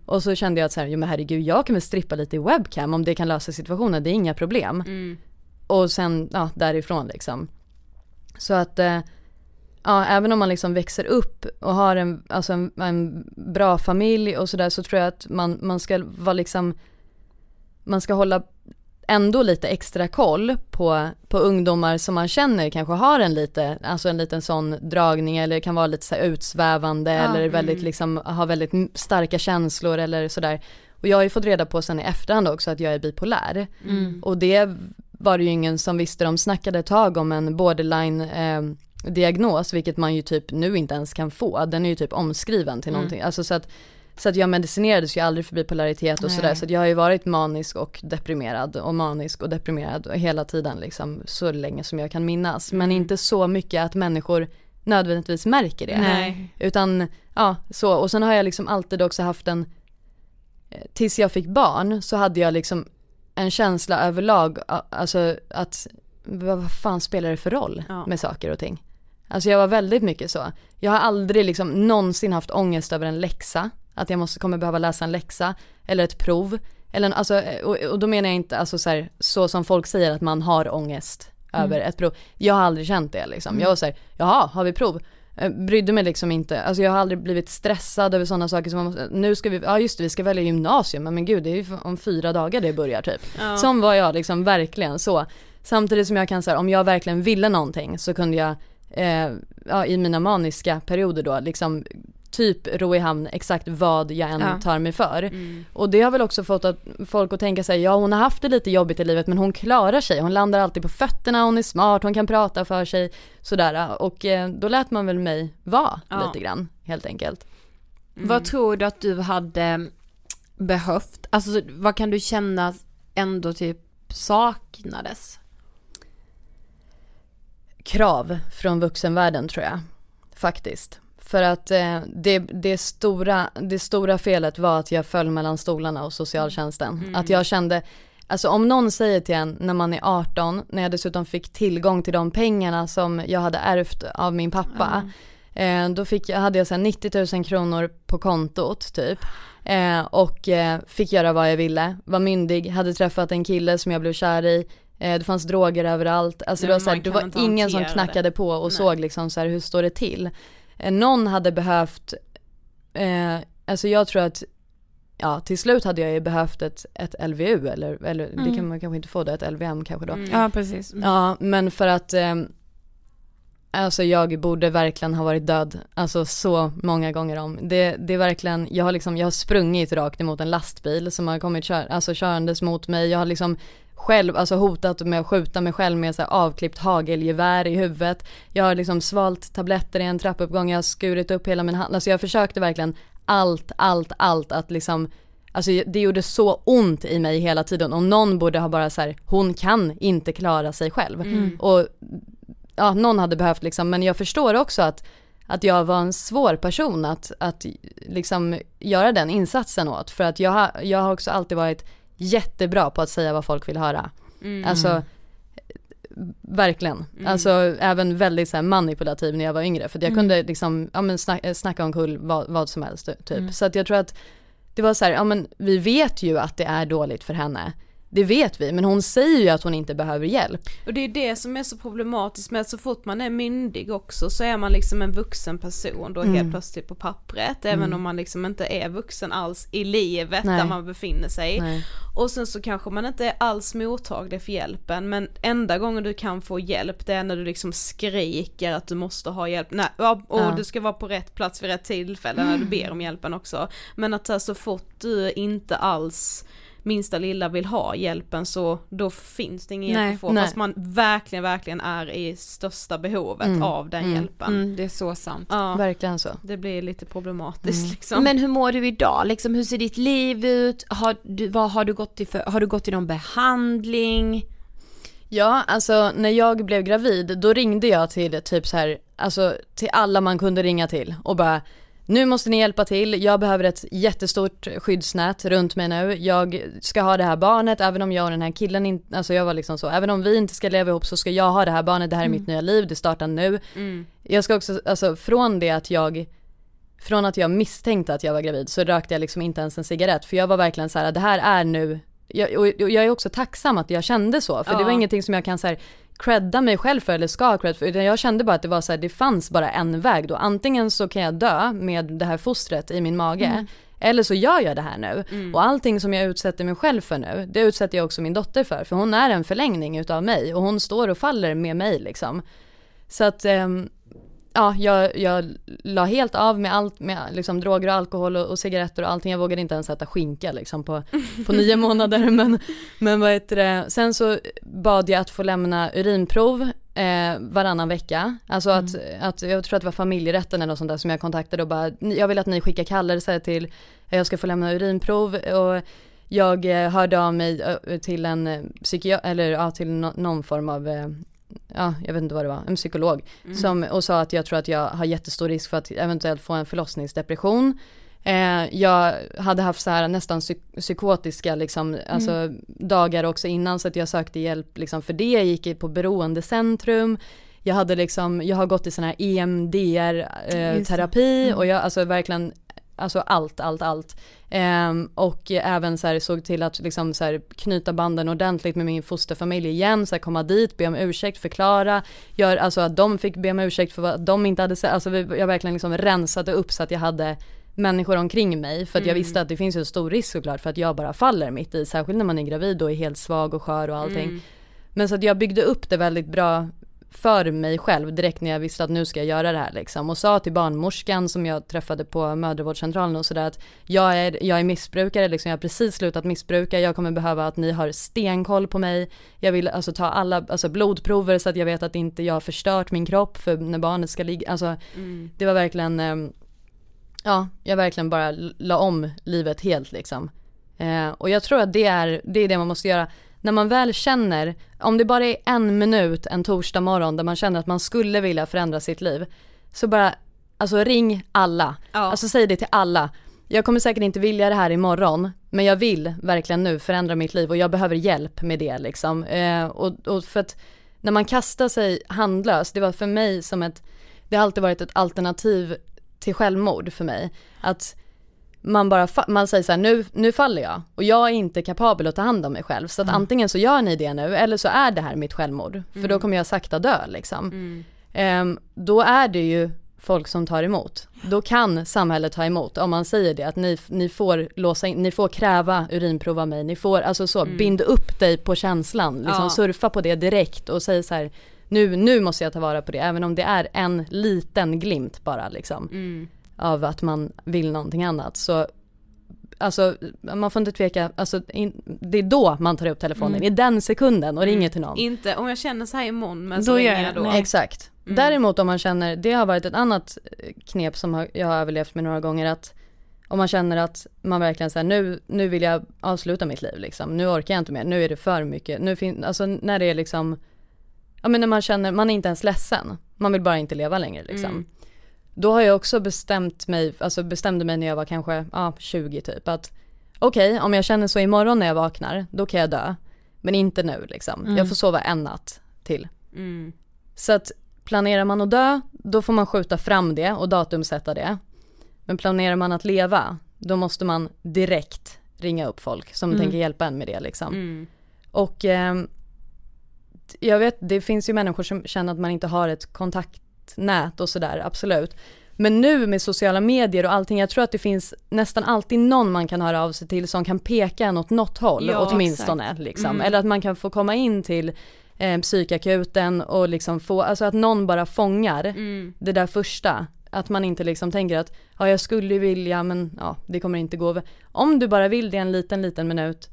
Och så kände jag att så här, jo men herregud jag kan väl strippa lite i webcam om det kan lösa situationen, det är inga problem. Och sen, ja därifrån liksom. Så att, eh, ja även om man liksom växer upp och har en, alltså en, en bra familj och sådär så tror jag att man, man ska vara liksom, man ska hålla ändå lite extra koll på, på ungdomar som man känner kanske har en lite, alltså en liten sån dragning eller kan vara lite så utsvävande eller väldigt liksom, har väldigt starka känslor eller sådär. Och jag har ju fått reda på sen i efterhand också att jag är bipolär. Och det var det ju ingen som visste, de snackade ett tag om en borderline eh, diagnos, vilket man ju typ nu inte ens kan få. Den är ju typ omskriven till någonting. Alltså så att, så att jag medicinerades ju aldrig för bipolaritet och sådär. Så att jag har ju varit manisk och deprimerad och manisk och deprimerad hela tiden liksom så länge som jag kan minnas. Men inte så mycket att människor nödvändigtvis märker det. Nej. Utan ja, så. Och sen har jag liksom alltid också haft en, eh, tills jag fick barn så hade jag liksom en känsla överlag, alltså att vad vad fan spelar det för roll Ja. med saker och ting? Alltså jag var väldigt mycket så. Jag har aldrig liksom någonsin haft ångest över en läxa, att jag måste, kommer behöva läsa en läxa, eller ett prov. Eller, alltså, och, och då menar jag inte alltså så, här, så som folk säger att man har ångest över ett prov. Jag har aldrig känt det liksom. Jag var såhär, jaha, har vi prov? Eh, Brydde mig liksom inte, alltså jag har aldrig blivit stressad över sådana saker som man måste, nu ska vi, ja just det vi ska välja gymnasium, men, men gud det är ju om fyra dagar det börjar typ. Ja. Som var jag liksom verkligen så. Samtidigt som jag kan säga om jag verkligen ville någonting så kunde jag, eh, ja, i mina maniska perioder då, liksom typ ro i hamn exakt vad jag än Ja. tar mig för. Och det har väl också fått att folk att tänka sig, ja hon har haft det lite jobbigt i livet men hon klarar sig, hon landar alltid på fötterna, hon är smart, hon kan prata för sig, sådär. Och eh, då lät man väl mig vara Ja. lite grann, helt enkelt. Vad tror du att du hade behövt? Alltså vad kan du känna ändå typ saknades? Krav från vuxenvärlden tror jag, faktiskt. För att eh, det, det, stora, det stora felet var att jag föll mellan stolarna hos socialtjänsten. Mm. Att jag kände, alltså om någon säger till en när man är 18, när jag dessutom fick tillgång till de pengarna som jag hade ärvt av min pappa, mm. eh, då fick, hade jag så 90 000 kronor på kontot typ. Eh, och eh, fick göra vad jag ville, var myndig, hade träffat en kille som jag blev kär i, det fanns droger överallt, alltså det var, så här, det var ingen som knackade det. på och Nej. såg liksom så här, hur står det till. Eh, någon hade behövt, eh, alltså jag tror att ja till slut hade jag ju behövt ett, ett LVU eller, eller mm. det kan man kanske inte få då, ett LVM kanske då. Mm. Ja precis. Mm. Ja men för att eh, Alltså jag borde verkligen ha varit död, alltså så många gånger om. Det, det är verkligen, jag har liksom, jag har sprungit rakt emot en lastbil som har kommit kör, alltså körandes mot mig. Jag har liksom själv, alltså hotat med att skjuta mig själv med så här avklippt hagelgevär i huvudet. Jag har liksom svalt tabletter i en trappuppgång, jag har skurit upp hela min hand. Alltså jag försökte verkligen allt, allt, allt att liksom Alltså det gjorde så ont i mig hela tiden och någon borde ha bara så här, hon kan inte klara sig själv. Mm. Och ja, någon hade behövt liksom, men jag förstår också att, att jag var en svår person att, att liksom göra den insatsen åt. För att jag, har, jag har också alltid varit jättebra på att säga vad folk vill höra. Mm. Alltså Verkligen. Mm. Alltså även väldigt så här, manipulativ när jag var yngre. För jag mm. kunde liksom, ja men snacka, snacka omkull vad, vad som helst typ. Mm. Så att jag tror att det var så här, ja men vi vet ju att det är dåligt för henne. Det vet vi, men hon säger ju att hon inte behöver hjälp. Och det är det som är så problematiskt med att så fort man är myndig också så är man liksom en vuxen person då mm. helt plötsligt på pappret, även mm. om man liksom inte är vuxen alls i livet Nej. där man befinner sig. Nej. Och sen så kanske man inte är alls mottaglig för hjälpen, men enda gången du kan få hjälp det är när du liksom skriker att du måste ha hjälp, Nej, och ja. du ska vara på rätt plats vid rätt tillfälle när du ber om hjälpen också. Men att så fort du inte alls minsta lilla vill ha hjälpen så då finns det ingen hjälp att få nej. fast man verkligen, verkligen är i största behovet mm, av den mm, hjälpen. Mm, det är så sant. Ja, verkligen så. Det blir lite problematiskt mm. liksom. Men hur mår du idag? Liksom, hur ser ditt liv ut? Har du, vad har du gått i för, har du gått i någon behandling? Ja, alltså när jag blev gravid då ringde jag till typ så här, alltså till alla man kunde ringa till och bara nu måste ni hjälpa till, jag behöver ett jättestort skyddsnät runt mig nu. Jag ska ha det här barnet, även om jag och den här killen inte, alltså jag var liksom så, även om vi inte ska leva ihop så ska jag ha det här barnet, det här är mm. mitt nya liv, det startar nu. Mm. Jag ska också, alltså från det att jag, från att jag misstänkte att jag var gravid så rökte jag liksom inte ens en cigarett, för jag var verkligen så här, det här är nu, jag, och jag är också tacksam att jag kände så, för ja. det var ingenting som jag kan säga credda mig själv för eller ska cred för, utan jag kände bara att det var så här, det fanns bara en väg då. Antingen så kan jag dö med det här fostret i min mage, mm. eller så gör jag det här nu. Mm. Och allting som jag utsätter mig själv för nu, det utsätter jag också min dotter för, för hon är en förlängning utav mig och hon står och faller med mig liksom. Så att um, ja, jag, jag la helt av med allt, med liksom droger och alkohol och, och cigaretter och allting. Jag vågade inte ens äta skinka liksom på, på nio månader. Men, men vad heter det, sen så bad jag att få lämna urinprov eh, varannan vecka. Alltså mm. att, att, jag tror att det var familjerätten eller något sånt där som jag kontaktade och bara, jag vill att ni skickar kallelse till, jag ska få lämna urinprov och jag eh, hörde av mig eh, till en eh, psykiater, eller ja, till någon form av ja, jag vet inte vad det var, en psykolog. Mm. Som, och sa att jag tror att jag har jättestor risk för att eventuellt få en förlossningsdepression. Eh, jag hade haft så här nästan psyk psykotiska liksom, alltså, mm. dagar också innan så att jag sökte hjälp liksom, för det. Jag gick på beroendecentrum. Jag hade liksom, jag har gått i sån här EMDR eh, mm. och jag alltså verkligen Alltså allt, allt, allt. Um, och även så här, såg till att liksom så här, knyta banden ordentligt med min fosterfamilj igen, så här, komma dit, be om ursäkt, förklara, gör, alltså att de fick be om ursäkt för vad de inte hade sett, alltså jag verkligen liksom rensade upp så att jag hade människor omkring mig för att mm. jag visste att det finns en stor risk såklart för att jag bara faller mitt i, särskilt när man är gravid och är helt svag och skör och allting. Mm. Men så att jag byggde upp det väldigt bra för mig själv direkt när jag visste att nu ska jag göra det här liksom. Och sa till barnmorskan som jag träffade på mödravårdscentralen och sådär att jag är, jag är missbrukare liksom, jag har precis slutat missbruka, jag kommer behöva att ni har stenkoll på mig, jag vill alltså ta alla alltså blodprover så att jag vet att inte jag har förstört min kropp för när barnet ska ligga, alltså mm. det var verkligen, eh, ja, jag verkligen bara la om livet helt liksom. Eh, och jag tror att det är, det är det man måste göra när man väl känner, om det bara är en minut en torsdag morgon där man känner att man skulle vilja förändra sitt liv, så bara, alltså ring alla. Ja. Alltså säg det till alla. Jag kommer säkert inte vilja det här imorgon, men jag vill verkligen nu förändra mitt liv och jag behöver hjälp med det liksom. Eh, och, och för att när man kastar sig handlöst, det var för mig som ett, det har alltid varit ett alternativ till självmord för mig. Att man bara, man säger så här, nu, nu faller jag och jag är inte kapabel att ta hand om mig själv. Så att antingen så gör ni det nu eller så är det här mitt självmord. För då kommer jag sakta dö liksom. Ehm, då är det ju folk som tar emot. Då kan samhället ta emot om man säger det att ni, ni får låsa in, ni får kräva urinprov av mig, ni får alltså så, bind upp dig på känslan, liksom Ja. surfa på det direkt och säg så här, nu, nu måste jag ta vara på det, även om det är en liten glimt bara liksom. Av att man vill någonting annat. Så Alltså man får inte tveka, alltså, in, det är då man tar upp telefonen, i den sekunden och ringer till någon. Inte om jag känner så här imorgon men så Då ringer jag jag då. nej. Exakt. Däremot om man känner, det har varit ett annat eh, knep som jag har överlevt med några gånger att om man känner att man verkligen säger nu, nu vill jag avsluta mitt liv liksom, nu orkar jag inte mer, nu är det för mycket, nu fin- alltså när det är liksom, ja men när man känner, man är inte ens ledsen, man vill bara inte leva längre liksom. Då har jag också bestämt mig, alltså bestämde mig när jag var kanske, ja 20 typ att okej om jag känner så imorgon när jag vaknar, då kan jag dö. Men inte nu liksom, jag får sova en natt till. Mm. Så att planerar man att dö, då får man skjuta fram det och datumsätta det. Men planerar man att leva, då måste man direkt ringa upp folk som tänker hjälpa en med det liksom. Mm. Och ehm, jag vet, det finns ju människor som känner att man inte har ett kontaktnät och sådär, absolut. Men nu med sociala medier och allting, jag tror att det finns nästan alltid någon man kan höra av sig till som kan peka en åt något håll Ja, åtminstone. Liksom. Mm. Eller att man kan få komma in till eh, psykakuten och liksom få, alltså att någon bara fångar Mm. det där första. Att man inte liksom tänker att, ja jag skulle vilja men ja det kommer inte gå. Om du bara vill det en liten liten minut,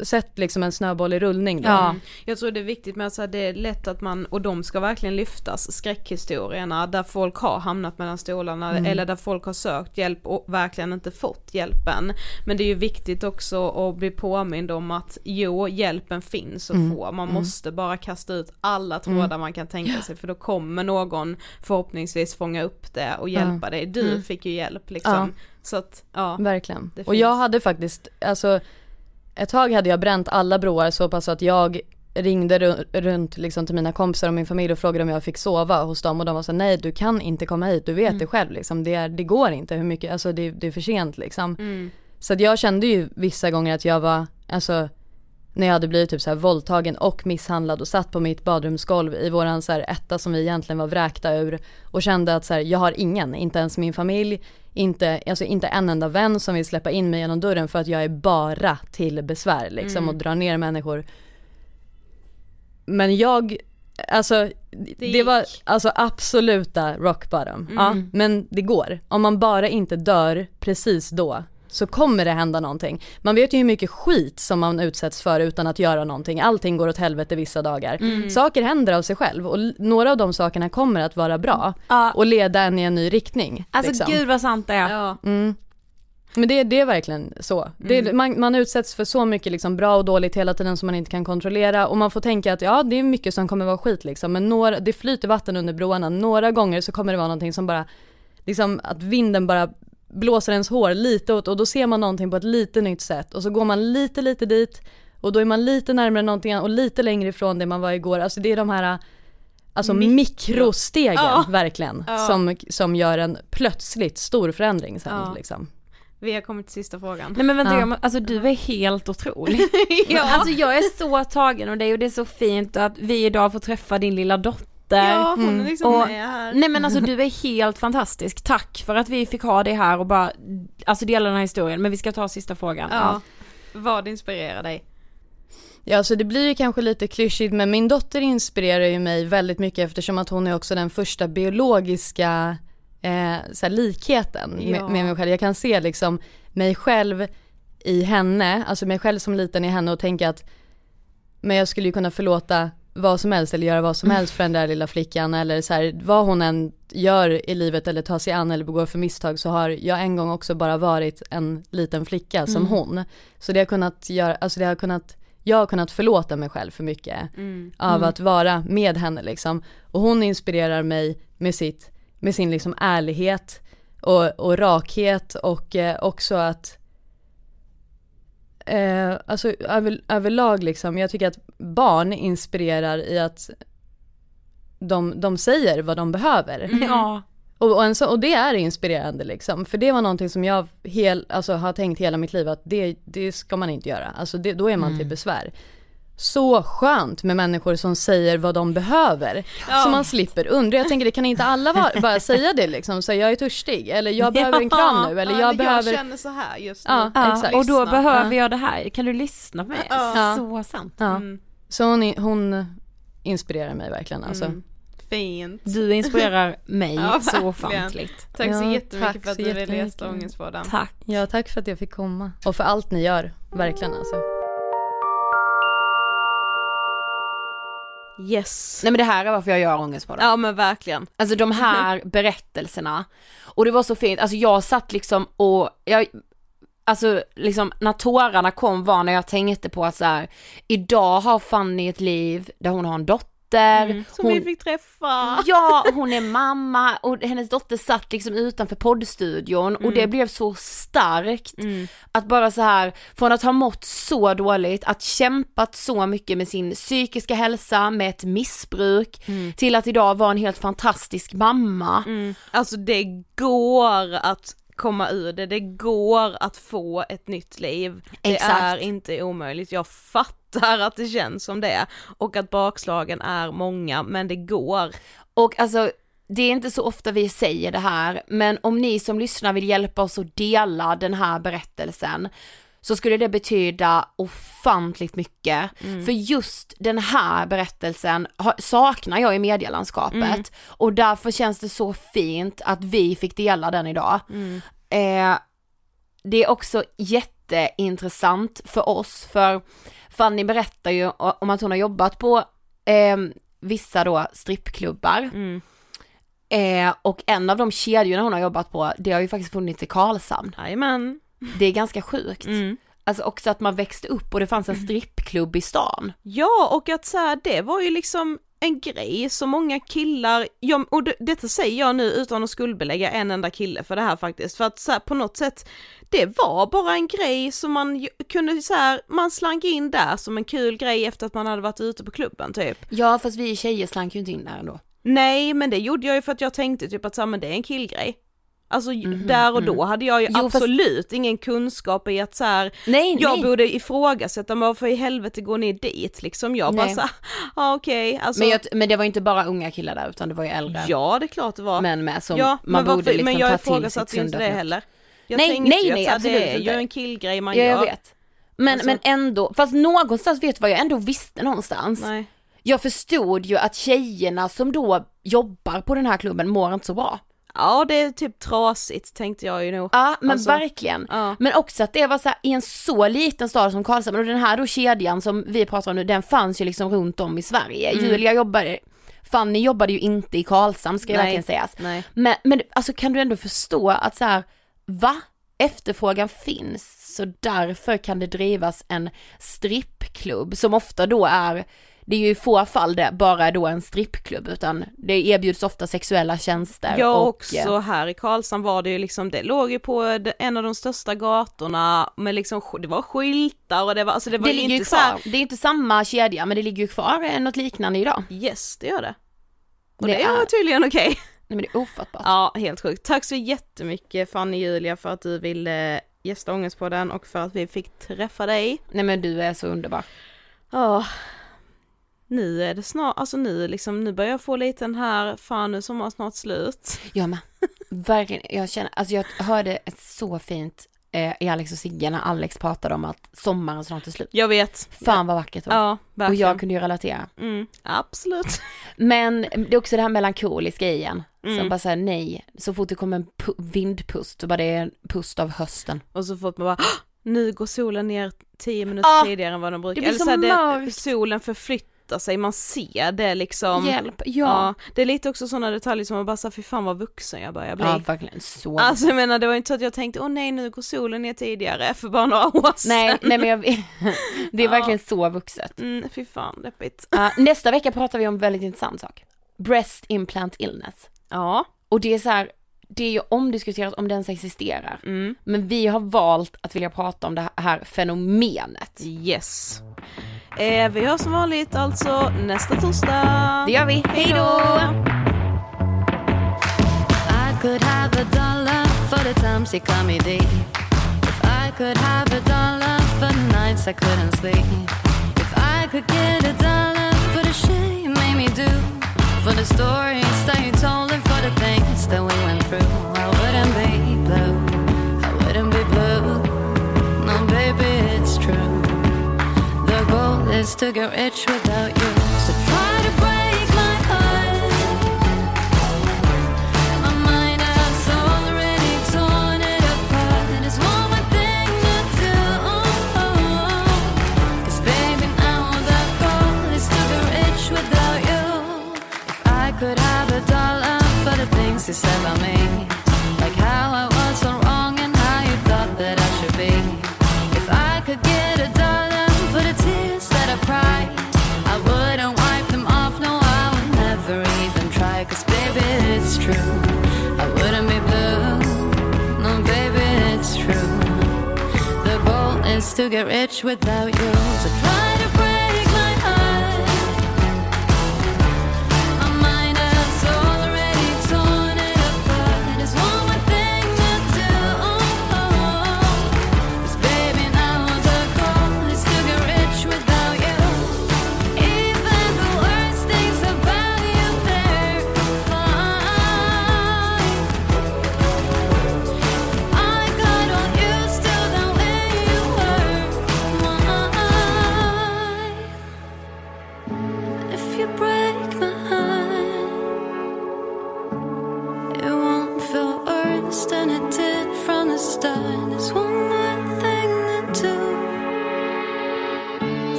sätt liksom en snöboll i rullning då. Ja. Jag tror det är viktigt med att så här, det är lätt att man, och de ska verkligen lyftas, skräckhistorierna där folk har hamnat mellan stolarna eller där folk har sökt hjälp och verkligen inte fått hjälpen. Men det är ju viktigt också att bli påmind om att jo, hjälpen finns att få, man måste bara kasta ut alla trådar man kan tänka sig för då kommer någon förhoppningsvis fånga upp det och hjälpa dig. Du fick ju hjälp liksom. Så att, ja. Verkligen. Och jag hade faktiskt, alltså ett tag hade jag bränt alla broar så pass att jag ringde ru- runt liksom till mina kompisar och min familj och frågade om jag fick sova hos dem och de var så nej du kan inte komma hit, du vet det själv liksom, det, är, det går inte. Hur mycket, alltså det, det är för sent liksom. Så att jag kände ju vissa gånger att jag var, alltså när jag hade blivit typ så här våldtagen och misshandlad och satt på mitt badrumsgolv i våran så här etta som vi egentligen var vräkta ur och kände att så här, jag har ingen, inte ens min familj, inte, alltså inte en enda vän som vill släppa in mig genom dörren för att jag är bara till besvär liksom och drar ner människor. Men jag, alltså det, var gick. alltså absoluta rock bottom. Ja, men det går. Om man bara inte dör precis då så kommer det hända någonting. Man vet ju hur mycket skit som man utsätts för utan att göra någonting. Allting går åt helvete vissa dagar. Saker händer av sig själv och några av de sakerna kommer att vara bra Ja. och leda en i en ny riktning. Alltså liksom. gud vad sant det är. Ja. Men det, det är verkligen så. Det, är- man, man utsätts för så mycket liksom bra och dåligt hela tiden som man inte kan kontrollera och man får tänka att ja det är mycket som kommer vara skit liksom men några, det flyter vatten under broarna. Några gånger så kommer det vara någonting som bara, liksom att vinden bara blåser ens hår lite åt och då ser man någonting på ett lite nytt sätt och så går man lite lite dit och då är man lite närmare någonting och lite längre ifrån det man var igår. Alltså det är de här Alltså mikrostegen Ja. verkligen Ja. Som, som gör en plötsligt stor förändring sen Ja. liksom. Vi har kommit till sista frågan. Nej men vänta, Ja. alltså du är helt otrolig. Ja. Alltså jag är så tagen av dig och det är så fint att vi idag får träffa din lilla dotter. Ja, hon är liksom Och- med här. Nej men alltså du är helt fantastisk, tack för att vi fick ha dig här och bara, alltså dela den här historien, men vi ska ta sista frågan. Ja. Vad inspirerar dig? Ja, så det blir ju kanske lite klyschigt, men min dotter inspirerar ju mig väldigt mycket eftersom att hon är också den första biologiska eh, så här, likheten Ja. med, med mig själv. Jag kan se liksom mig själv i henne, alltså mig själv som liten i henne och tänka att men jag skulle ju kunna förlåta vad som helst eller göra vad som helst för den där lilla flickan eller så här, vad hon än gör i livet eller tar sig an eller begår för misstag så har jag en gång också bara varit en liten flicka som hon. Så det har kunnat göra, alltså det har kunnat jag har kunnat förlåta mig själv för mycket Mm. av att vara med henne liksom. Och hon inspirerar mig med sitt, med sin liksom ärlighet och, och rakhet och eh, också att eh, alltså över, överlag liksom, jag tycker att barn inspirerar i att de, de säger vad de behöver. Ja. Och, och, så, och det är inspirerande liksom, för det var någonting som jag hel, alltså, har tänkt hela mitt liv att det, det ska man inte göra, alltså det, då är man till besvär. Så skönt med människor som säger vad de behöver, så man slipper undra. Jag tänker det kan inte alla vara, bara säga det liksom, så jag är törstig, eller jag behöver en kram nu, eller Ja, jag men behöver Jag känner så här just nu. Ja, Ja, exakt. och då Lyssna. behöver jag det här, kan du lyssna på mig? Ja. Så sant. Ja. Mm. Så hon, hon inspirerar mig verkligen alltså. Mm. Fint. Du inspirerar mig Ja, så ofantligt. Tack så Ja, jättemycket tack för att du ville gästa Ångestpodden. Tack. Ja, tack för att jag fick komma. Och för allt ni gör, verkligen alltså. Yes. Nej men det här är varför jag gör ångest på det. Ja men verkligen. Alltså de här berättelserna. Och det var så fint, alltså jag satt liksom och, jag, alltså liksom när tårarna kom var när jag tänkte på att så här, idag har Fanny ett liv där hon har en dotter, Som hon, vi fick träffa. Ja, hon är mamma och hennes dotter satt liksom utanför poddstudion och det blev så starkt att bara så här från att ha mått så dåligt, att kämpat så mycket med sin psykiska hälsa, med ett missbruk, till att idag vara en helt fantastisk mamma. Alltså det går att komma ur det, det går att få ett nytt liv. Det Exakt. är inte omöjligt, jag fattar att det känns som det och att bakslagen är många men det går. Och alltså det är inte så ofta vi säger det här, men om ni som lyssnar vill hjälpa oss att dela den här berättelsen så skulle det betyda ofantligt mycket. För just den här berättelsen saknar jag i medielandskapet och därför känns det så fint att vi fick dela den idag. Eh, det är också jätteintressant för oss för Fanny berättar ju om att hon har jobbat på eh, vissa då strippklubbar. Eh, och en av de kedjorna hon har jobbat på, det har ju faktiskt funnits i Karlshamn. Jajamän. Det är ganska sjukt. Alltså också att man växte upp och det fanns en strippklubb i stan. Ja och att så här, det var ju liksom en grej som många killar, ja, och det, detta säger jag nu utan att skuldbelägga en enda kille för det här faktiskt, för att så här, på något sätt det var bara en grej som man kunde så här, man slank in där som en kul grej efter att man hade varit ute på klubben typ. Ja fast vi tjejer slank ju inte in där ändå. Nej men det gjorde jag ju för att jag tänkte typ att så här, men det är en killgrej. Alltså där och då hade jag ju Jo, fast- absolut ingen kunskap i att så här, Nej, jag nej. borde ifrågasätta men varför i helvete går ni dit liksom? Jag bara Nej. såhär, ja okej, alltså. Men, jag, men det var inte bara unga killar där utan det var ju äldre Ja det är klart det var. män med som ja, man men borde liksom men jag ta till sitt ju inte det heller. Jag Nej, tänkte nej, ju nej, att så här, absolut det är ju en killgrej man Ja gör. jag vet. Men, Alltså- men ändå, fast någonstans vet du vad jag ändå visste någonstans? Nej. Jag förstod ju att tjejerna som då jobbar på den här klubben mår inte så bra. Ja det är typ trasigt tänkte jag ju nog. Ja men Alltså, verkligen. ja. Men också att det var så här, i en så liten stad som Karlshamn och den här då kedjan som vi pratar om nu den fanns ju liksom runt om i Sverige. Mm. Julia jobbade, Fanny jobbade ju inte i Karlshamn ska Nej, verkligen sägas. nej. Men, men alltså kan du ändå förstå att så här, va? Efterfrågan finns så därför kan det drivas en strippklubb som ofta då är det är ju i få fall det bara är då en strippklubb utan det erbjuds ofta sexuella tjänster. Ja och, eh, också här i Karlshamn var det ju liksom, det låg ju på en av de största gatorna med liksom, det var skyltar och det var, alltså det var Det ju ligger ju inte så här, kvar, det är inte samma kedja men det ligger ju kvar eh, något liknande idag. yes det gör det. Och Det det, är- tydligen okej. Nej men det är ofattbart. Ja, helt sjukt. Tack så jättemycket Fanny Julia för att du ville gästa Ångestpodden och för att vi fick träffa dig. Nej men du är så underbar. Ja, nu är det snart, alltså nu liksom, nu börjar jag få lite den här, fan nu sommaren snart slut. Jag med. Verkligen, jag känner, alltså jag hörde ett så fint eh, i Alex och Sigge när Alex pratade om att sommaren snart är slut. Jag vet. Fan vad vackert det var. Ja, och verkligen. jag kunde ju relatera. Mm, absolut. Men det är också det här melankoliska igen. Mm. Som bara säger nej, så fort det kommer en pu- vindpust, så bara det är en pust av hösten. Och så fort man bara, "Åh, nu går solen ner tio minuter Ah, tidigare än vad den brukar. det blir Eller så så här, det, mörkt. solen förflyttar sätta sig, man ser det liksom. Hjälp, ja. Ja, det är lite också sådana detaljer som man bara säger fy fan vad vuxen jag börjar bli. Ja verkligen så. Alltså jag menar det var inte så att jag tänkte åh nej nu går solen ner tidigare för bara några år sedan. nej, nej men jag, det är Ja. verkligen så vuxet. Mm, fy fan deppigt. Ja, nästa vecka pratar vi om en väldigt intressant sak. Breast implant illness. Ja. Och det är så här, det är ju omdiskuterat om den ens existerar. Mm. Men vi har valt att vilja prata om det här fenomenet. Yes. Eh, vi hörs som vanligt alltså nästa torsdag. Det gör vi, hej då! I could have a dollar for the times you call me deep. If I could have a dollar for the nights I couldn't sleep. If I could get a dollar for the shit you made me do. For the stories that you told and for the things that we went through. I wouldn't be blue. Is to get rich without you. To get rich without you. So try